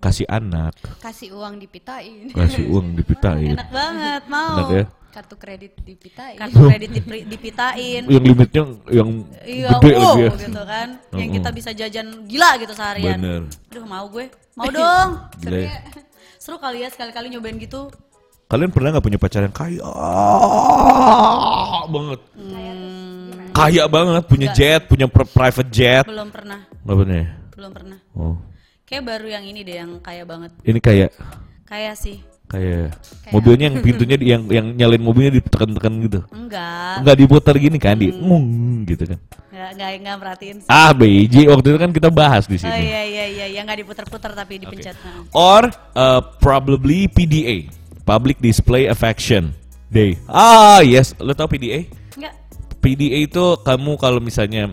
kasih anak, Kasih uang dipitain. kasih uang dipitain. Enak banget, mau. Enak ya. Kartu kredit dipitain. Kartu kredit dipri- dipitain. Yang limitnya yang Iya, gede wow, lagi ya. gitu kan. Yang Mm-mm. kita bisa jajan gila gitu seharian. Bener. Aduh, mau gue. Mau dong. Ya. Seru kali ya sekali-kali nyobain gitu. Kalian pernah nggak punya pacar yang kaya banget? Kaya banget, punya jet, punya pri- private jet. Belum pernah. Nggak pernah ya? Belum pernah. Oh. Kayak baru yang ini deh yang kaya banget. Ini kayak Kaya sih. Kayak mobilnya yang pintunya di- yang yang nyalain mobilnya ditekan-tekan gitu. Enggak. Enggak diputar gini kan di ngung gitu kan. Enggak enggak enggak merhatiin. sih. Ah, BJ waktu itu kan kita bahas di Oh sini. iya iya iya, yang enggak diputar-putar tapi dipencet. Nah. Or uh, probably PDA, Public Display Affection Day. Ah, yes, lo tau PDA? Enggak. PDA itu kamu kalau misalnya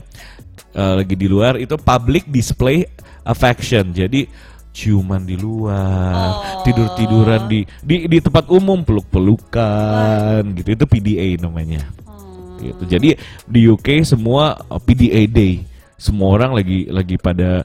uh, lagi di luar itu public display affection. Jadi ciuman di luar, Oh. tidur-tiduran di di di tempat umum, peluk-pelukan gitu. Itu PDA namanya. Oh. Gitu. Jadi di UK semua uh, PDA Day. Semua orang lagi lagi pada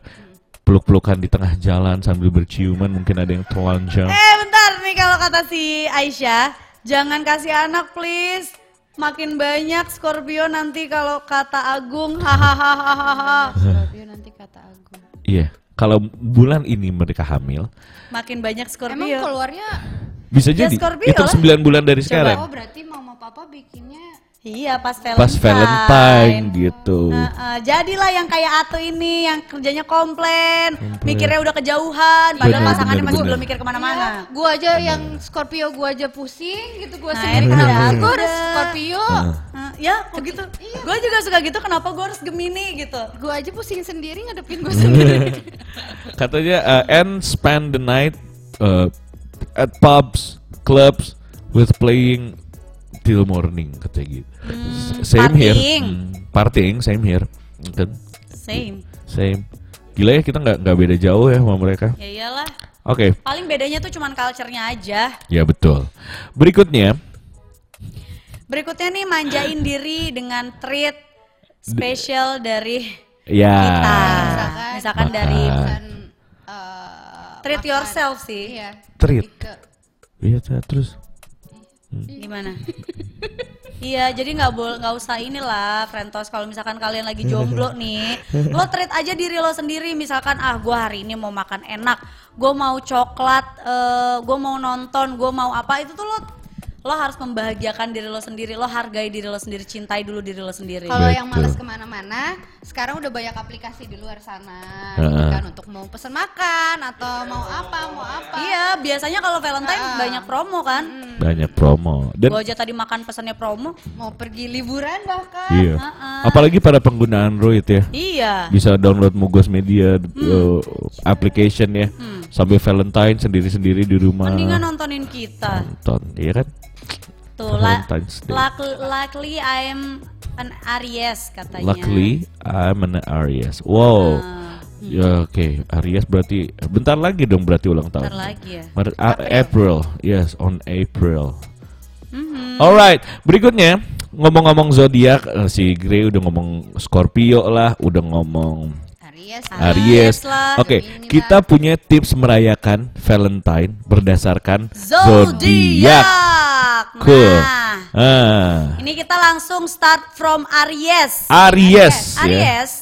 peluk-pelukan di tengah jalan sambil berciuman, mungkin ada yang telanjang. Eh bentar nih kalau kata si Aisyah, jangan kasih anak please. Makin banyak Scorpio nanti kalau kata Agung hahaha. Scorpio nanti kata Agung. Iya. Kalau bulan ini mereka hamil, Makin banyak Emang Scorpio. keluarnya bisa Ya, jadi Scorpio itu lah. 9 bulan dari oh sekarang. berarti mama papa bikinnya Iya pas Valentine. Pas Valentine gitu. Nah, eh, jadilah yang kayak Atu ini yang kerjanya komplain, mikirnya udah kejauhan, padahal Bener, pasangannya bener, masih bener. belum mikir ke mana-mana. gua aja yang Scorpio gua aja pusing gitu gua Nah, sendiri ini kenapa udah. gua harus. Scorpio Nah, ya begitu. Gue juga suka gitu. Kenapa gue harus Gemini gitu? gua aja pusing sendiri ngadepin gua sendiri Katanya uh, and spend the night uh, at pubs, clubs with playing till morning katanya gitu. S- same here. partying. Hmm, partying same here. Kan? Same. Same. Gila ya kita nggak nggak beda jauh ya sama mereka. Ya iyalah. Oke, Paling bedanya tuh cuman culture-nya aja. ya betul. Berikutnya Berikutnya nih manjain diri dengan treat spesial dari ya kita. Misalkan- Misalkan dari eh, treat makan. yourself sih. iya Treat. Iya terus. Gimana? Iya, jadi nggak boleh nggak usah inilah, Frentos. Kalau misalkan kalian lagi jomblo nih, lo treat aja diri lo sendiri. Misalkan, ah, gue hari ini mau makan enak, gue mau coklat, eh gue mau nonton, gue mau apa itu tuh lo lo harus membahagiakan diri lo sendiri, lo hargai diri lo sendiri, cintai dulu diri lo sendiri. Kalau yang males ke mana-mana, sekarang udah banyak aplikasi di luar sana, gitu kan untuk mau pesen makan atau mau apa, mau apa. Iya, biasanya kalau Valentine Ah. banyak promo kan. Banyak promo dan Gue aja tadi makan pesannya promo. Mau pergi liburan bahkan. iya. Heeh. Apalagi pada pengguna Android ya. Iya. Bisa download Mugos Media uh, application ya. Sampai Valentine sendiri-sendiri di rumah. Mendingan nontonin kita. nonton, iya kan? Tuh, la- Valentine's Day. luck- luckily I'm an Aries katanya. Luckily I'm an Aries. Wow. Ah, Ya oke, Aries berarti bentar lagi dong berarti ulang tahun. Bentar lagi ya. Maret- A- April. Yes, on April. Mhm. Alright, berikutnya ngomong-ngomong zodiak, eh, si Grey udah ngomong Scorpio lah, udah ngomong Aries. Aries. Oke, lah. kita punya tips merayakan Valentine berdasarkan zodiak. Zodiak. Cool. Nah, Ah, ini kita langsung start from Aries. Aries, ya. Aries.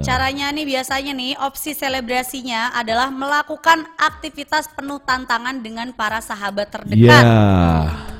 Caranya nih biasanya nih opsi selebrasinya adalah melakukan aktivitas penuh tantangan dengan para sahabat Ya. terdekat.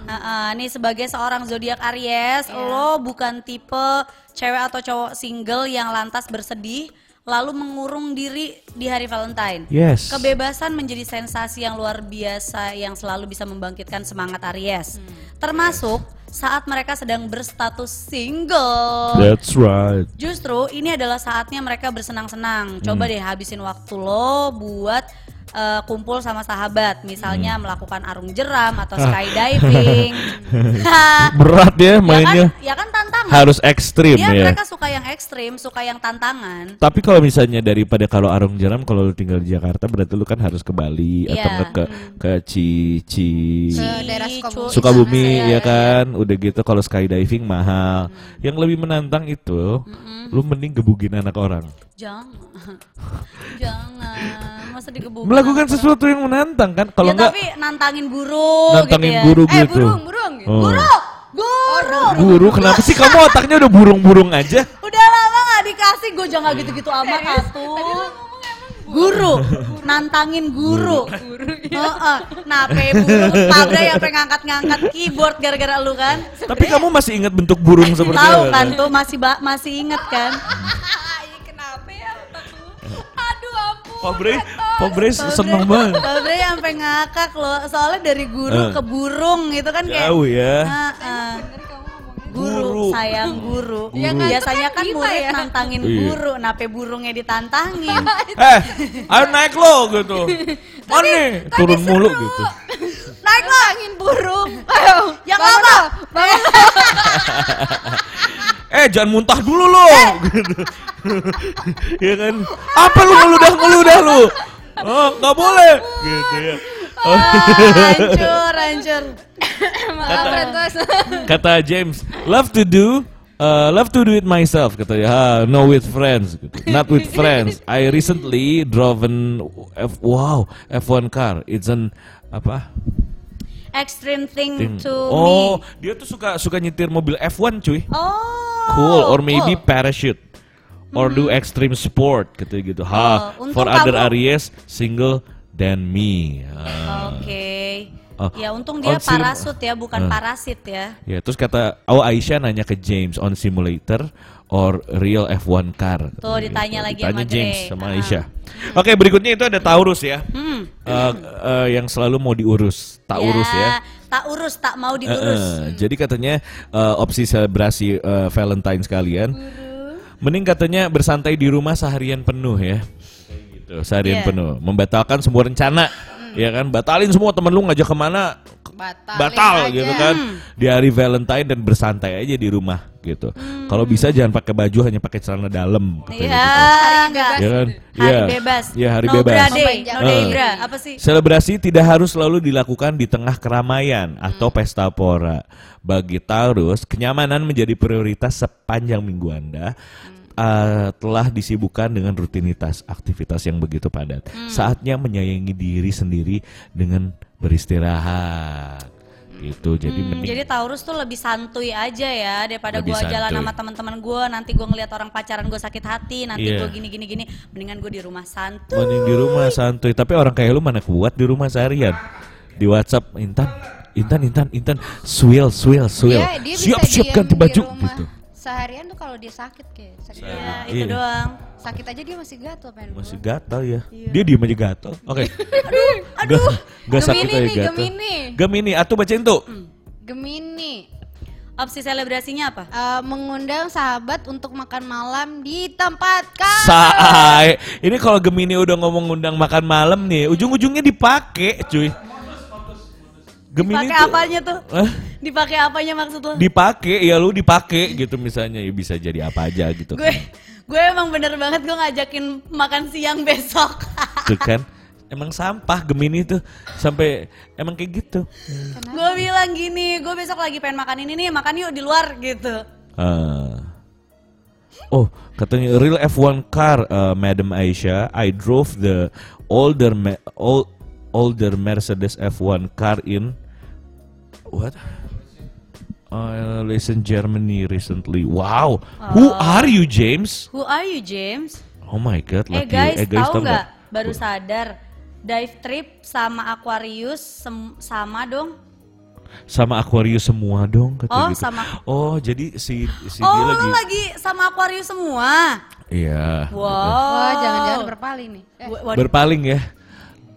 Heeh, nih sebagai seorang zodiak Aries, lo bukan tipe cewek atau cowok single yang lantas bersedih lalu mengurung diri di hari Valentine. Yes. Kebebasan menjadi sensasi yang luar biasa yang selalu bisa membangkitkan semangat Aries. Termasuk saat mereka sedang berstatus single. That's right. Justru ini adalah saatnya mereka bersenang-senang. Coba Hmm. deh habisin waktu lo buat eh, kumpul sama sahabat, misalnya Hmm. melakukan arung jeram atau skydiving. Berat ya ya mainnya. kan, ya kan tantangan. Harus ekstrim Iya, ya. mereka suka yang ekstrim, suka yang tantangan. Tapi kalau misalnya daripada kalau arung jeram kalau lu tinggal di Jakarta berarti lu kan harus ke Bali atau Iya. enggak ke ke Cici Ke daerah Sukabumi. Sukabumi Iya, ya kan udah gitu kalau skydiving mahal yang lebih menantang itu lu mending gebugin anak orang Jangan. Jangan. Masa digebukin. Melakukan sesuatu yang menantang kan kalau ya, enggak tapi nantangin guru nantangin gitu ya. guru Eh gitu burung, burung. gitu. Oh. Guru, guru. guru kenapa sih kamu otaknya udah burung-burung aja Udah lama gak dikasih, gue jangan gitu-gitu amat atuh. Guru, nantangin guru. Heeh. Nape burung Pabra yang pengen ngangkat-ngangkat keyboard gara-gara lu kan? tapi kamu masih ingat bentuk burung seperti Tahu apa kan tuh masih ba- masih inget kan? Kenapa ya? Aduh ampun. Pak Bre, Pak Bre seneng banget. Pak Bre sampai ngakak loh, soalnya dari guru Eh. ke burung gitu kan kayak. Jauh ya. Heeh. Guru, Guru. sayang guru. Ya kan, Biasanya itu kan kan murid ya. nantangin Iya. guru, nape burungnya ditantangin. Eh, ayo naik lo gitu. Mana nih? Turun mulu gitu. Naik lah, Angin burung. Ayo. yang bangun lama. lo, bangun lo. Eh, jangan muntah dulu lo. Gitu. ya kan? Apa lu ngeludah-ngeludah lu? Oh, nggak boleh. Gitu ya. Oh, hancur, hancur. Maaf Rentos. kata James, love to do Uh, love to do it myself katanya. Ah, no with friends, gitu. not with friends. I recently drove an F, wow F1 car. It's an apa? Extreme thing, Thing. to oh, me. dia tuh suka suka nyetir mobil F1 cuy. Oh. Cool, or maybe cool. parachute. Or do extreme sport gitu gitu. Ha, Oh, untung for other kamu- areas single than me. Ah. Oke. Oh. Ya untung dia parasut ya, bukan Ah. parasit ya. Ya, terus kata oh Aisyah nanya ke James on simulator or real F1 car. Tuh, ditanya lagi Ditanya sama James Dre. sama Ah. Aisyah. Oke, berikutnya itu ada Taurus ya. Hmm. Eh, eh, yang selalu mau diurus, Taurus ya. Tak urus, tak mau diurus. eh, jadi katanya eh, opsi selebrasi eh, Valentine sekalian, mending katanya bersantai di rumah seharian penuh ya. Kayak gitu, seharian Iya. penuh, membatalkan semua rencana, ya kan? Batalin semua temen lu ngajak ke mana, Batal aja. gitu kan di hari Valentine dan bersantai aja di rumah gitu. Kalau bisa jangan pakai baju hanya pakai celana dalam. Iya, gitu. enggak. Ya kan? Hari Iya. bebas. Iya, hari no bebas. Bra day, no day bra. Apa sih? Selebrasi tidak harus selalu dilakukan di tengah keramaian atau pesta pora. Bagi Taurus, kenyamanan menjadi prioritas sepanjang minggu Anda. Uh, telah disibukkan dengan rutinitas aktivitas yang begitu padat. Saatnya menyayangi diri sendiri dengan beristirahat. Gitu. Jadi Hmm, mending jadi Taurus tuh lebih santuy aja ya daripada Lebih gua jalan sama teman-teman gua nanti gua ngeliat orang pacaran gua sakit hati nanti Iya. gua gini gini gini mendingan gua di rumah santuy. mending di rumah santuy. Tapi orang kayak lu mana kuat di rumah seharian. Di WhatsApp Intan, Intan, Intan, Intan, swil, swil, swil. Iya, dia bisa siap, siap ganti baju gitu. Seharian tuh kalau dia sakit kayak sakit, Ya, Iya. itu doang. sakit aja dia masih gatel pengen Masih gatal ya. Dia diem aja gatal. Oke. aduh, aduh. Gak sakit Gemini aja nih, gatal. Gemini. Gemini, atuh bacain tuh. Gemini Opsi selebrasinya apa? eh, mengundang sahabat untuk makan malam di tempat kau. Say. Ini kalau Gemini udah ngomong ngundang makan malam nih, ujung-ujungnya dipakai, cuy. Gemini Pakai tuh apanya tuh? Dipakai apanya maksud lo? dipakai ya lu dipakai gitu misalnya ya bisa jadi apa aja gitu gue gue emang bener banget gue ngajakin makan siang besok. tuh kan emang sampah Gemini tuh sampai emang kayak gitu gue bilang gini, gue besok lagi pengen makan ini nih, makan yuk di luar gitu. Ah. oh katanya real F1 car uh, Madam Aisyah I drove the older me- old, older Mercedes F1 car in what I listen Germany recently wow who are you James Who are you James? oh my god Eh guys, you. tahu tau nggak? Baru sadar, dive trip sama Aquarius sem- sama dong. sama Aquarius semua dong kata Oh, gitu. sama- Oh, jadi si si Oh, dia lu lagi lagi sama Aquarius semua. Iya. Wow. Wah, jangan-jangan berpaling nih. Eh. Berpaling ya.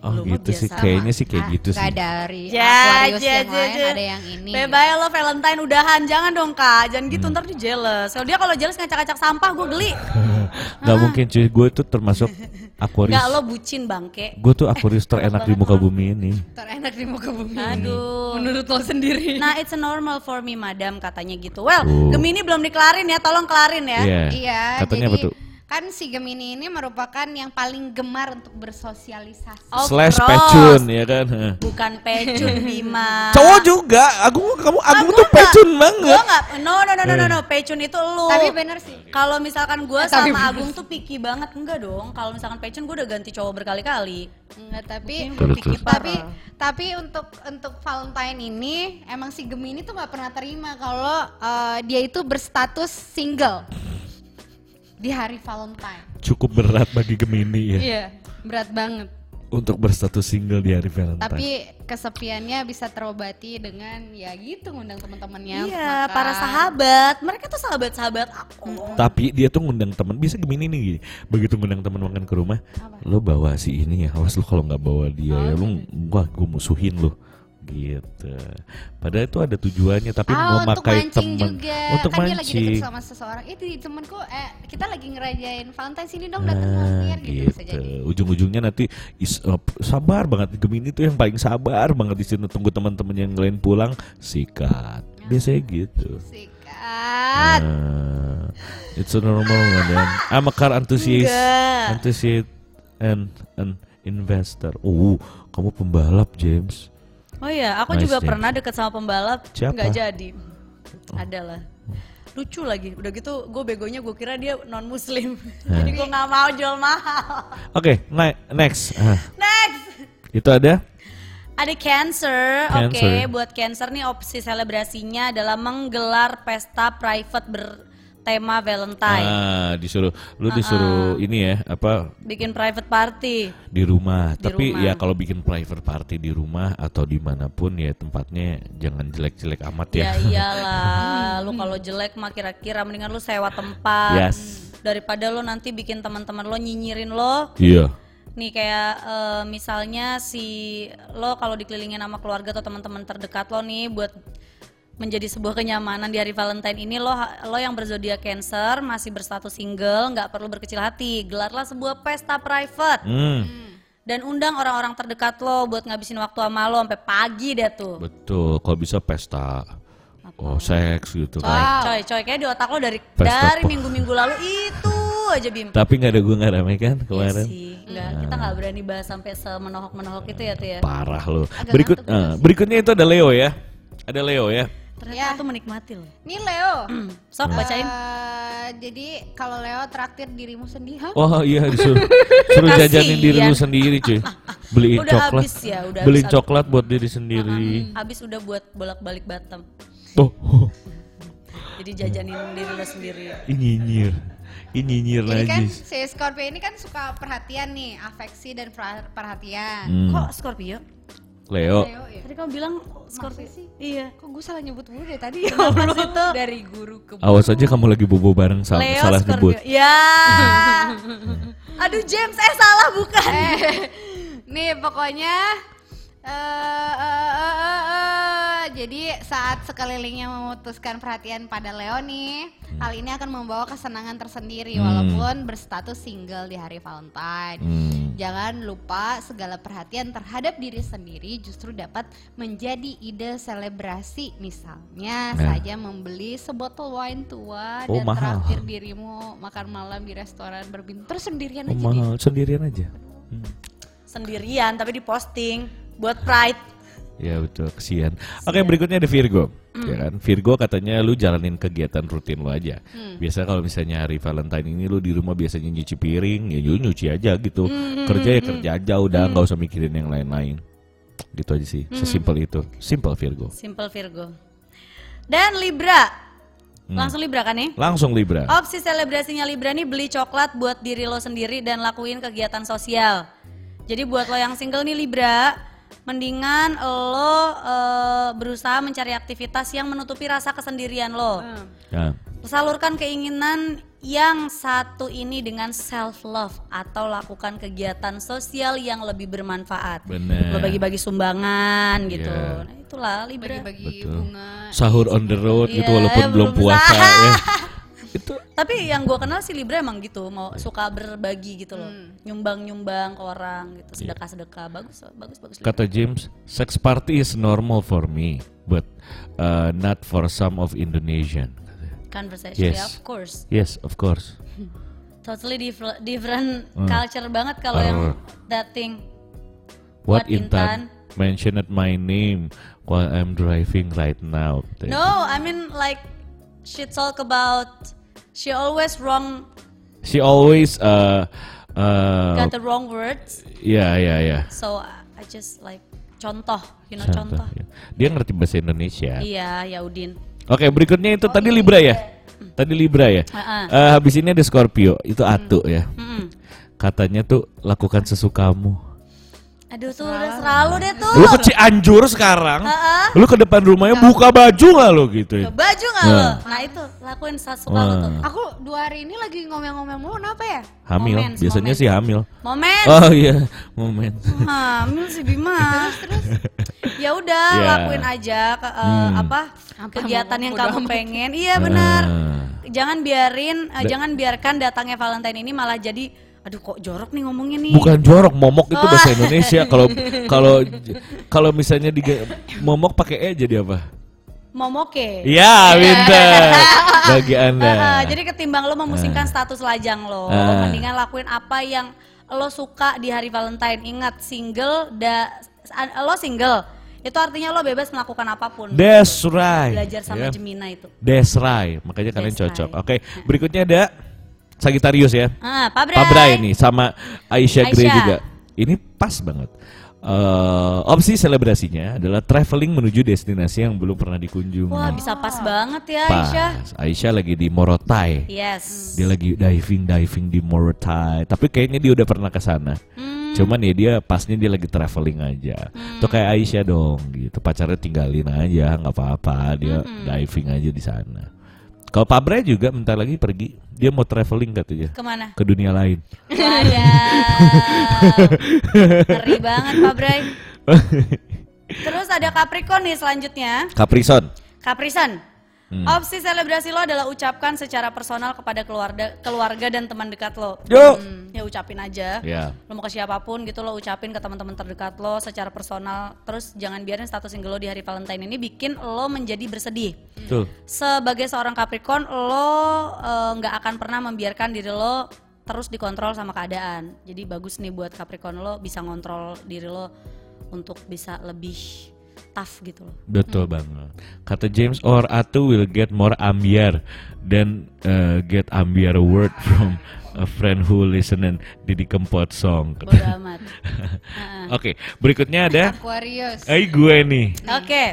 Oh, Lu mah gitu sih kayaknya sih kayak ah, gitu sih. dari Ya, Aquarius ja, yang ja, lain ja. ada yang ini. Bye-bye lo Valentine udahan, jangan dong kak, jangan Hmm. gitu ntar dia jealous. Kalau dia kalau jealous ngacak-ngacak sampah gue geli. Gak mungkin cuy, gue tuh termasuk Aquarius. Nggak lo bucin bangke. Gue tuh Aquarius terenak di muka bumi ini. Terenak di muka bumi. Aduh. Menurut lo sendiri. Nah, it's a normal for me, madam, katanya gitu. Well, Oh. Gemini belum dikelarin ya, tolong kelarin ya. Iya. Iya, Katanya jadi apa tuh? Kan si Gemini ini merupakan yang paling gemar untuk bersosialisasi. Of Slash pecun ya kan. Bukan pecun, Bima. Cowok juga, Agung kamu Agung Ah, tuh gua pecun banget. Gua nggak, no no no no no, Eh. no. pecun itu lu. Tapi bener sih. Kalau misalkan gue Eh, sama bener Agung tuh picky banget, enggak dong. Kalau misalkan pecun gue udah ganti cowok berkali-kali. Enggak, tapi picky tapi tapi untuk untuk Valentine ini emang si Gemini tuh nggak pernah terima kalau eh, dia itu berstatus single di hari Valentine. Cukup berat bagi Gemini ya. Iya, berat banget. untuk berstatus single di hari Valentine. Tapi kesepiannya bisa terobati dengan ya gitu ngundang teman-temannya. Iya, makan. para sahabat. Mereka tuh sahabat-sahabat aku. Tapi dia tuh ngundang teman bisa gini nih gini. Begitu ngundang teman makan ke rumah, lo bawa si ini ya. Awas lo kalau nggak bawa dia ya lo gua gua musuhin lo gitu. Padahal itu ada tujuannya tapi Ah, mau mancing teman juga. untuk kan dia lagi mancing. deket sama seseorang. Itu temenku eh kita lagi ngerayain Valentine sini dong datang Nah, gitu, gitu. Ujung-ujungnya nanti is- eh, sabar banget Gemini tuh yang paling sabar banget di sini tunggu teman-teman yang lain pulang sikat. Biasanya gitu. Sikat. Nah, it's a normal man. I'm a car enthusiast, enthusiast and an investor. Oh, kamu pembalap James. Oh iya, aku Nice, juga James. pernah deket sama pembalap, nggak jadi. Adalah. Lucu lagi, udah gitu gue begonya gue kira dia non muslim, jadi gue nggak mau jual mahal. Oke, ne- next. Ah, Next, itu ada ada cancer. Oke, Cancer. buat cancer nih opsi selebrasinya adalah menggelar pesta private bertema Valentine, ah disuruh lu disuruh ini ya apa bikin private party. di rumah. Di Tapi rumah. ya kalau bikin private party di rumah atau di mana pun ya tempatnya jangan jelek-jelek amat ya. Ya iyalah, lu kalau jelek mah kira-kira mendingan lu sewa tempat Yes. daripada lu nanti bikin teman-teman lo nyinyirin lo. Iya. Nih kayak eh, misalnya si lo kalau dikelilingin sama keluarga atau teman-teman terdekat lo nih buat menjadi sebuah kenyamanan di hari Valentine ini lo lo yang berzodiak Cancer masih berstatus single nggak perlu berkecil hati gelarlah sebuah pesta private Hmm, dan undang orang-orang terdekat lo buat ngabisin waktu sama lo sampai pagi deh tuh betul. Kalau bisa pesta. Oh, seks gitu coy kan. coy coy kayak di otak lo dari Pesta dari minggu-minggu lalu itu aja bim Tapi nggak ada gue nggak rame kan Iya kemarin. sih, nggak, kita nggak berani bahas sampai semenohok-menohok itu ya tuh ya. Parah lo. Berikut eh, berikutnya itu ada Leo ya. Ada Leo ya. Ternyata Ya. tuh menikmati loh. Nih Leo. Sok bacain. Eh, jadi kalau Leo traktir dirimu sendiri? Wah iya disuruh suruh jajanin diri lu Kasian. sendiri cuy. Beliin Udah coklat. habis ya, udah Beliin habis. coklat buat diri sendiri. Habis udah buat bolak-balik Batam. Oh, oh, Jadi jajanin diri lo sendiri. nyinyir. Ini nyinyir Jadi kan lagi. si Scorpio ini kan suka perhatian nih, afeksi dan per- perhatian. Hmm. Kok Scorpio? Leo. Leo ya. Tadi kamu bilang Scorpio sih? Iya. Kok gue salah nyebut mulu dari tadi ya? Tuh? Dari guru ke Awas aja kamu lagi bobo bareng sal- Leo salah Scorpio. nyebut. Ya. Aduh James, eh salah bukan. Eh, nih pokoknya eh eh, eh, eh, eh, jadi saat sekelilingnya memutuskan perhatian pada Leo nih, hal ini akan membawa kesenangan tersendiri Hmm. walaupun berstatus single di hari Valentine. Hmm. Jangan lupa segala perhatian terhadap diri sendiri justru dapat menjadi ide selebrasi. Misalnya Nah. saja membeli sebotol wine tua Oh, dan mahal. traktir dirimu makan malam di restoran berbintang. Terus sendirian Oh, aja deh. mahal sendirian aja. Hmm. Sendirian tapi diposting buat pride. Ya betul, kesian. Oke berikutnya ada Virgo, ya kan? Virgo katanya lu jalanin kegiatan rutin lu aja. Biasa kalau misalnya hari Valentine ini lu di rumah biasanya nyuci piring, ya lu nyuci aja gitu. Kerja ya kerja aja, udah nggak usah mikirin yang lain-lain. Gitu aja sih, sesimpel itu. Simple Virgo. Simple Virgo. Dan Libra. Langsung Libra kan nih? Langsung Libra. Opsi selebrasinya Libra nih beli coklat buat diri lo sendiri dan lakuin kegiatan sosial. Jadi buat lo yang single nih Libra, mendingan lo eh, berusaha mencari aktivitas yang menutupi rasa kesendirian lo. Ya. Salurkan keinginan yang satu ini dengan self love atau lakukan kegiatan sosial yang lebih bermanfaat. Bener. Lo bagi-bagi sumbangan gitu. Iya. Nah, itulah Libra. Bagi-bagi bunga. Sahur on the road gitu Iya, walaupun belum belum puasa ya. Itu Tapi yang gue kenal si Libra emang gitu, mau suka berbagi gitu loh, nyumbang-nyumbang ke orang gitu, sedekah-sedekah, bagus, bagus, bagus. Libra. kata James, sex party is normal for me, but uh, not for some of Indonesian. Conversation, Yes. ya, of course, Yes, of course. totally different, different Hmm. culture banget kalau yang Uh. that thing. What What, Intan mentioned my name while I'm driving right now. No, I mean like she talk about she always wrong, She always uh uh got the wrong words, ya ya ya. so I just like contoh, you know contoh. Contoh, ya. Dia ngerti bahasa Indonesia. Iya, Yaudin. Oke, berikutnya itu tadi Libra ya. Tadi Libra ya. Ah. Eh, habis ini ada Scorpio, itu Atu ya. Mm-mm. Katanya tuh lakukan sesukamu. Aduh tuh udah selalu deh tuh. Lu ke Cianjur sekarang, Heeh. lu ke depan rumahnya buka baju nggak lu gitu ya? Baju nggak Nah. lo? Nah itu lakuin suka lo tuh. Aku dua hari ini lagi ngomel-ngomel mulu, kenapa ya? Hamil, Moments, biasanya moments. sih hamil. Momen. Oh iya, momen. Hamil sih Bima. ya udah Ya. lakuin aja ke, eh, Hmm. apa kegiatan yang kamu amat. pengen. Iya benar. Ah. Jangan biarin Da- jangan biarkan datangnya Valentine ini malah jadi aduh kok jorok nih ngomongnya nih. Bukan jorok, momok itu Oh. bahasa Indonesia. Kalau kalau kalau misalnya di momok pakai e jadi apa? Momoke. Iya, pinter. Bagi Anda. Ah, jadi ketimbang lo memusingkan status lajang lo, Ah. mendingan lakuin apa yang lo suka di hari Valentine. Ingat single, da, lo single, itu artinya lo bebas melakukan apa pun. That's right. Belajar sama Ya. Gemina itu. That's right. Makanya kalian That's cocok. right. Oke, berikutnya ada Sagittarius ya. Ah, Pak Bray. Pak Bray nih sama Aisyah, Grey Aisyah. juga. Ini pas banget. Eh, opsi selebrasinya adalah traveling menuju destinasi yang belum pernah dikunjungi. Wah, bisa pas banget ya pas. Aisyah. Aisyah lagi di Morotai. Yes. Dia lagi diving diving di Morotai. Tapi kayaknya dia udah pernah ke sana. Hmm. Cuman ya dia pasnya dia lagi traveling aja. Tuh kayak Aisyah dong gitu. Pacarnya tinggalin aja, nggak apa-apa. Dia Hmm. diving aja di sana. Kalau Pak Bray juga bentar lagi pergi. Dia mau traveling katanya Ke mana? ke dunia lain. Wadaw. Ngeri banget Pak Bray. Terus ada Capricorn nih selanjutnya. Caprison. Capricorn. Hmm. Opsi selebrasi lo adalah ucapkan secara personal kepada keluarga keluarga dan teman dekat lo. Yo. Hmm, ya ucapin aja. Ya. Lo mau ke siapa pun gitu lo ucapin ke teman-teman terdekat lo secara personal. Terus jangan biarin status single lo di hari Valentine ini bikin lo menjadi bersedih. Tuh. Sebagai seorang Capricorn lo eh, nggak akan pernah membiarkan diri lo terus dikontrol sama keadaan. Jadi bagus nih buat Capricorn lo bisa ngontrol diri lo untuk bisa lebih tough gitu loh. Betul banget. Kata James or Atu will get more ambiar than uh, get ambiar word from a friend who listening Didi Kempot song. Bodo amat. Heeh. Oke, berikutnya ada Aquarius. Ay gue nih. Oke.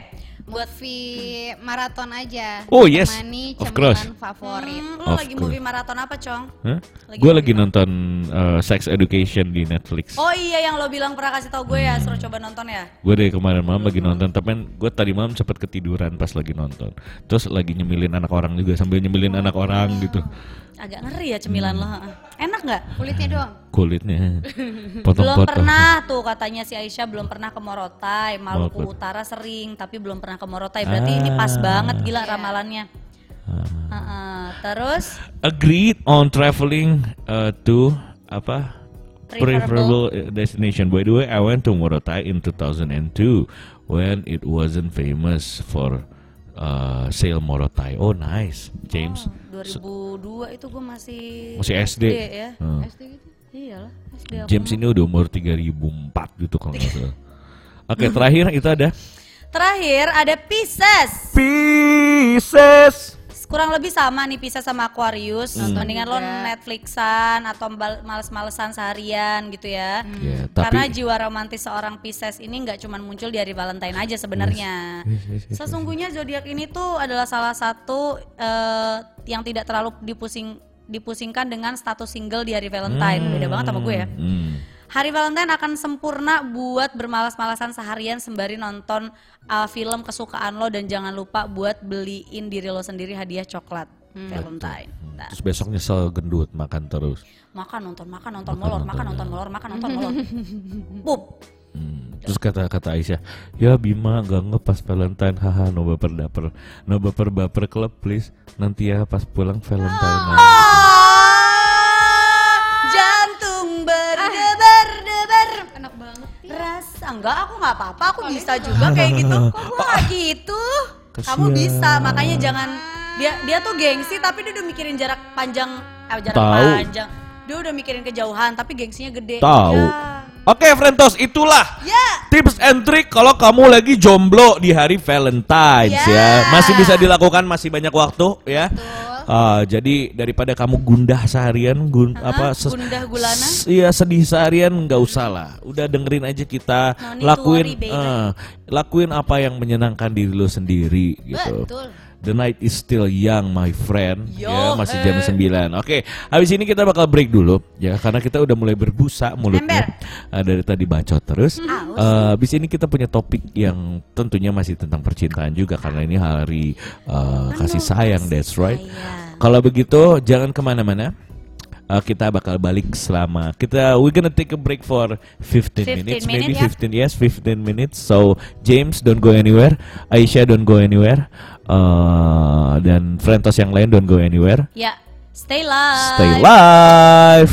Buat movie maraton aja. Oh, yes. Temani Of course. favorit. Hmm, lo Of lagi course. movie maraton apa, Cong? Hah? Lagi Gue lagi nonton uh, Sex Education di Netflix. Oh iya yang lo bilang pernah kasih tau gue ya, suruh coba nonton ya. Gue dari kemarin malam lagi nonton, tapi gue tadi malam cepet ketiduran pas lagi nonton. Terus lagi nyemilin anak orang juga sambil nyemilin anak orang gitu. Agak ngeri ya cemilan lo. Enak nggak? Kulitnya doang. Kulitnya Belum potong-potong. pernah tuh katanya si Aisyah belum pernah ke Morotai, Maluku. Utara sering tapi belum pernah ke Morotai. Berarti ini pas banget gila ramalannya. Ah. Heeh. Terus agreed on traveling uh, to apa Preferable. preferable destination. By the way, I went to Morotai in 2002 when it wasn't famous for uh, sail Morotai. Oh, nice, James. oh, 2002 itu gue masih Masih SD. ya. Hmm. SD gitu. Iyalah, SD James ini udah umur 3004 gitu kalau nggak salah. Oke, terakhir itu ada Terakhir ada Pisces. Pisces. Kurang lebih sama nih Pisces sama Aquarius. Hmm. Mendingan lo. Netflixan atau males-malesan seharian gitu ya. Ya, Karena tapi jiwa romantis seorang Pisces ini nggak cuma muncul di hari Valentine aja sebenarnya. Yes, yes, yes, Sesungguhnya zodiak ini tuh adalah salah satu eh, yang tidak terlalu dipusing dipusingkan dengan status single di hari Valentine. Beda banget sama gue ya. Hmm. Hari Valentine akan sempurna buat bermalas-malasan seharian sembari nonton uh, film kesukaan lo dan jangan lupa buat beliin diri lo sendiri hadiah coklat Valentine. Nah, Terus besok nyesel gendut makan terus. makan nonton makan nonton molor makan nonton molor makan nonton molor. Pup. Hmm. Terus kata kata Aisyah, ya Bima gak ngepas Valentine, haha no baper daper, no baper baper club please, nanti ya pas pulang Valentine. Ah, enggak aku nggak apa-apa aku bisa juga kayak gitu. Kok gua nggak gitu? Kamu Kasian. bisa makanya jangan dia dia tuh gengsi tapi dia udah mikirin jarak panjang eh, jarak Tahu. panjang. Dia udah mikirin kejauhan tapi gengsinya gede. Tahu. Ya. Oke, Frentos, itulah Ya. tips and trick kalau kamu lagi jomblo di hari Valentine's Ya. ya. Masih bisa dilakukan, masih banyak waktu ya. Betul. Ah, jadi daripada kamu gundah seharian, gun, apa ses- gundah gulana? Iya sedih seharian nggak usah lah. Udah dengerin aja kita No lakuin, worry, eh, lakuin apa yang menyenangkan diri lo sendiri gitu. Betul. The night is still young, my friend. Yo, ya, masih jam eh. 9. Oke, habis ini kita bakal break dulu ya karena kita udah mulai berbusa mulutnya. Eh, dari tadi bacot terus. Eh, habis ini kita punya topik yang tentunya masih tentang percintaan juga karena ini hari eh, kasih sayang, that's right. Kalau begitu jangan ke mana-mana. Uh, kita bakal balik selama kita we gonna take a break for 15, 15 minutes, minutes, maybe ya. 15 yes 15 minutes so James don't go anywhere Aisyah don't go anywhere uh, dan Frentos yang lain don't go anywhere Ya, stay live. stay live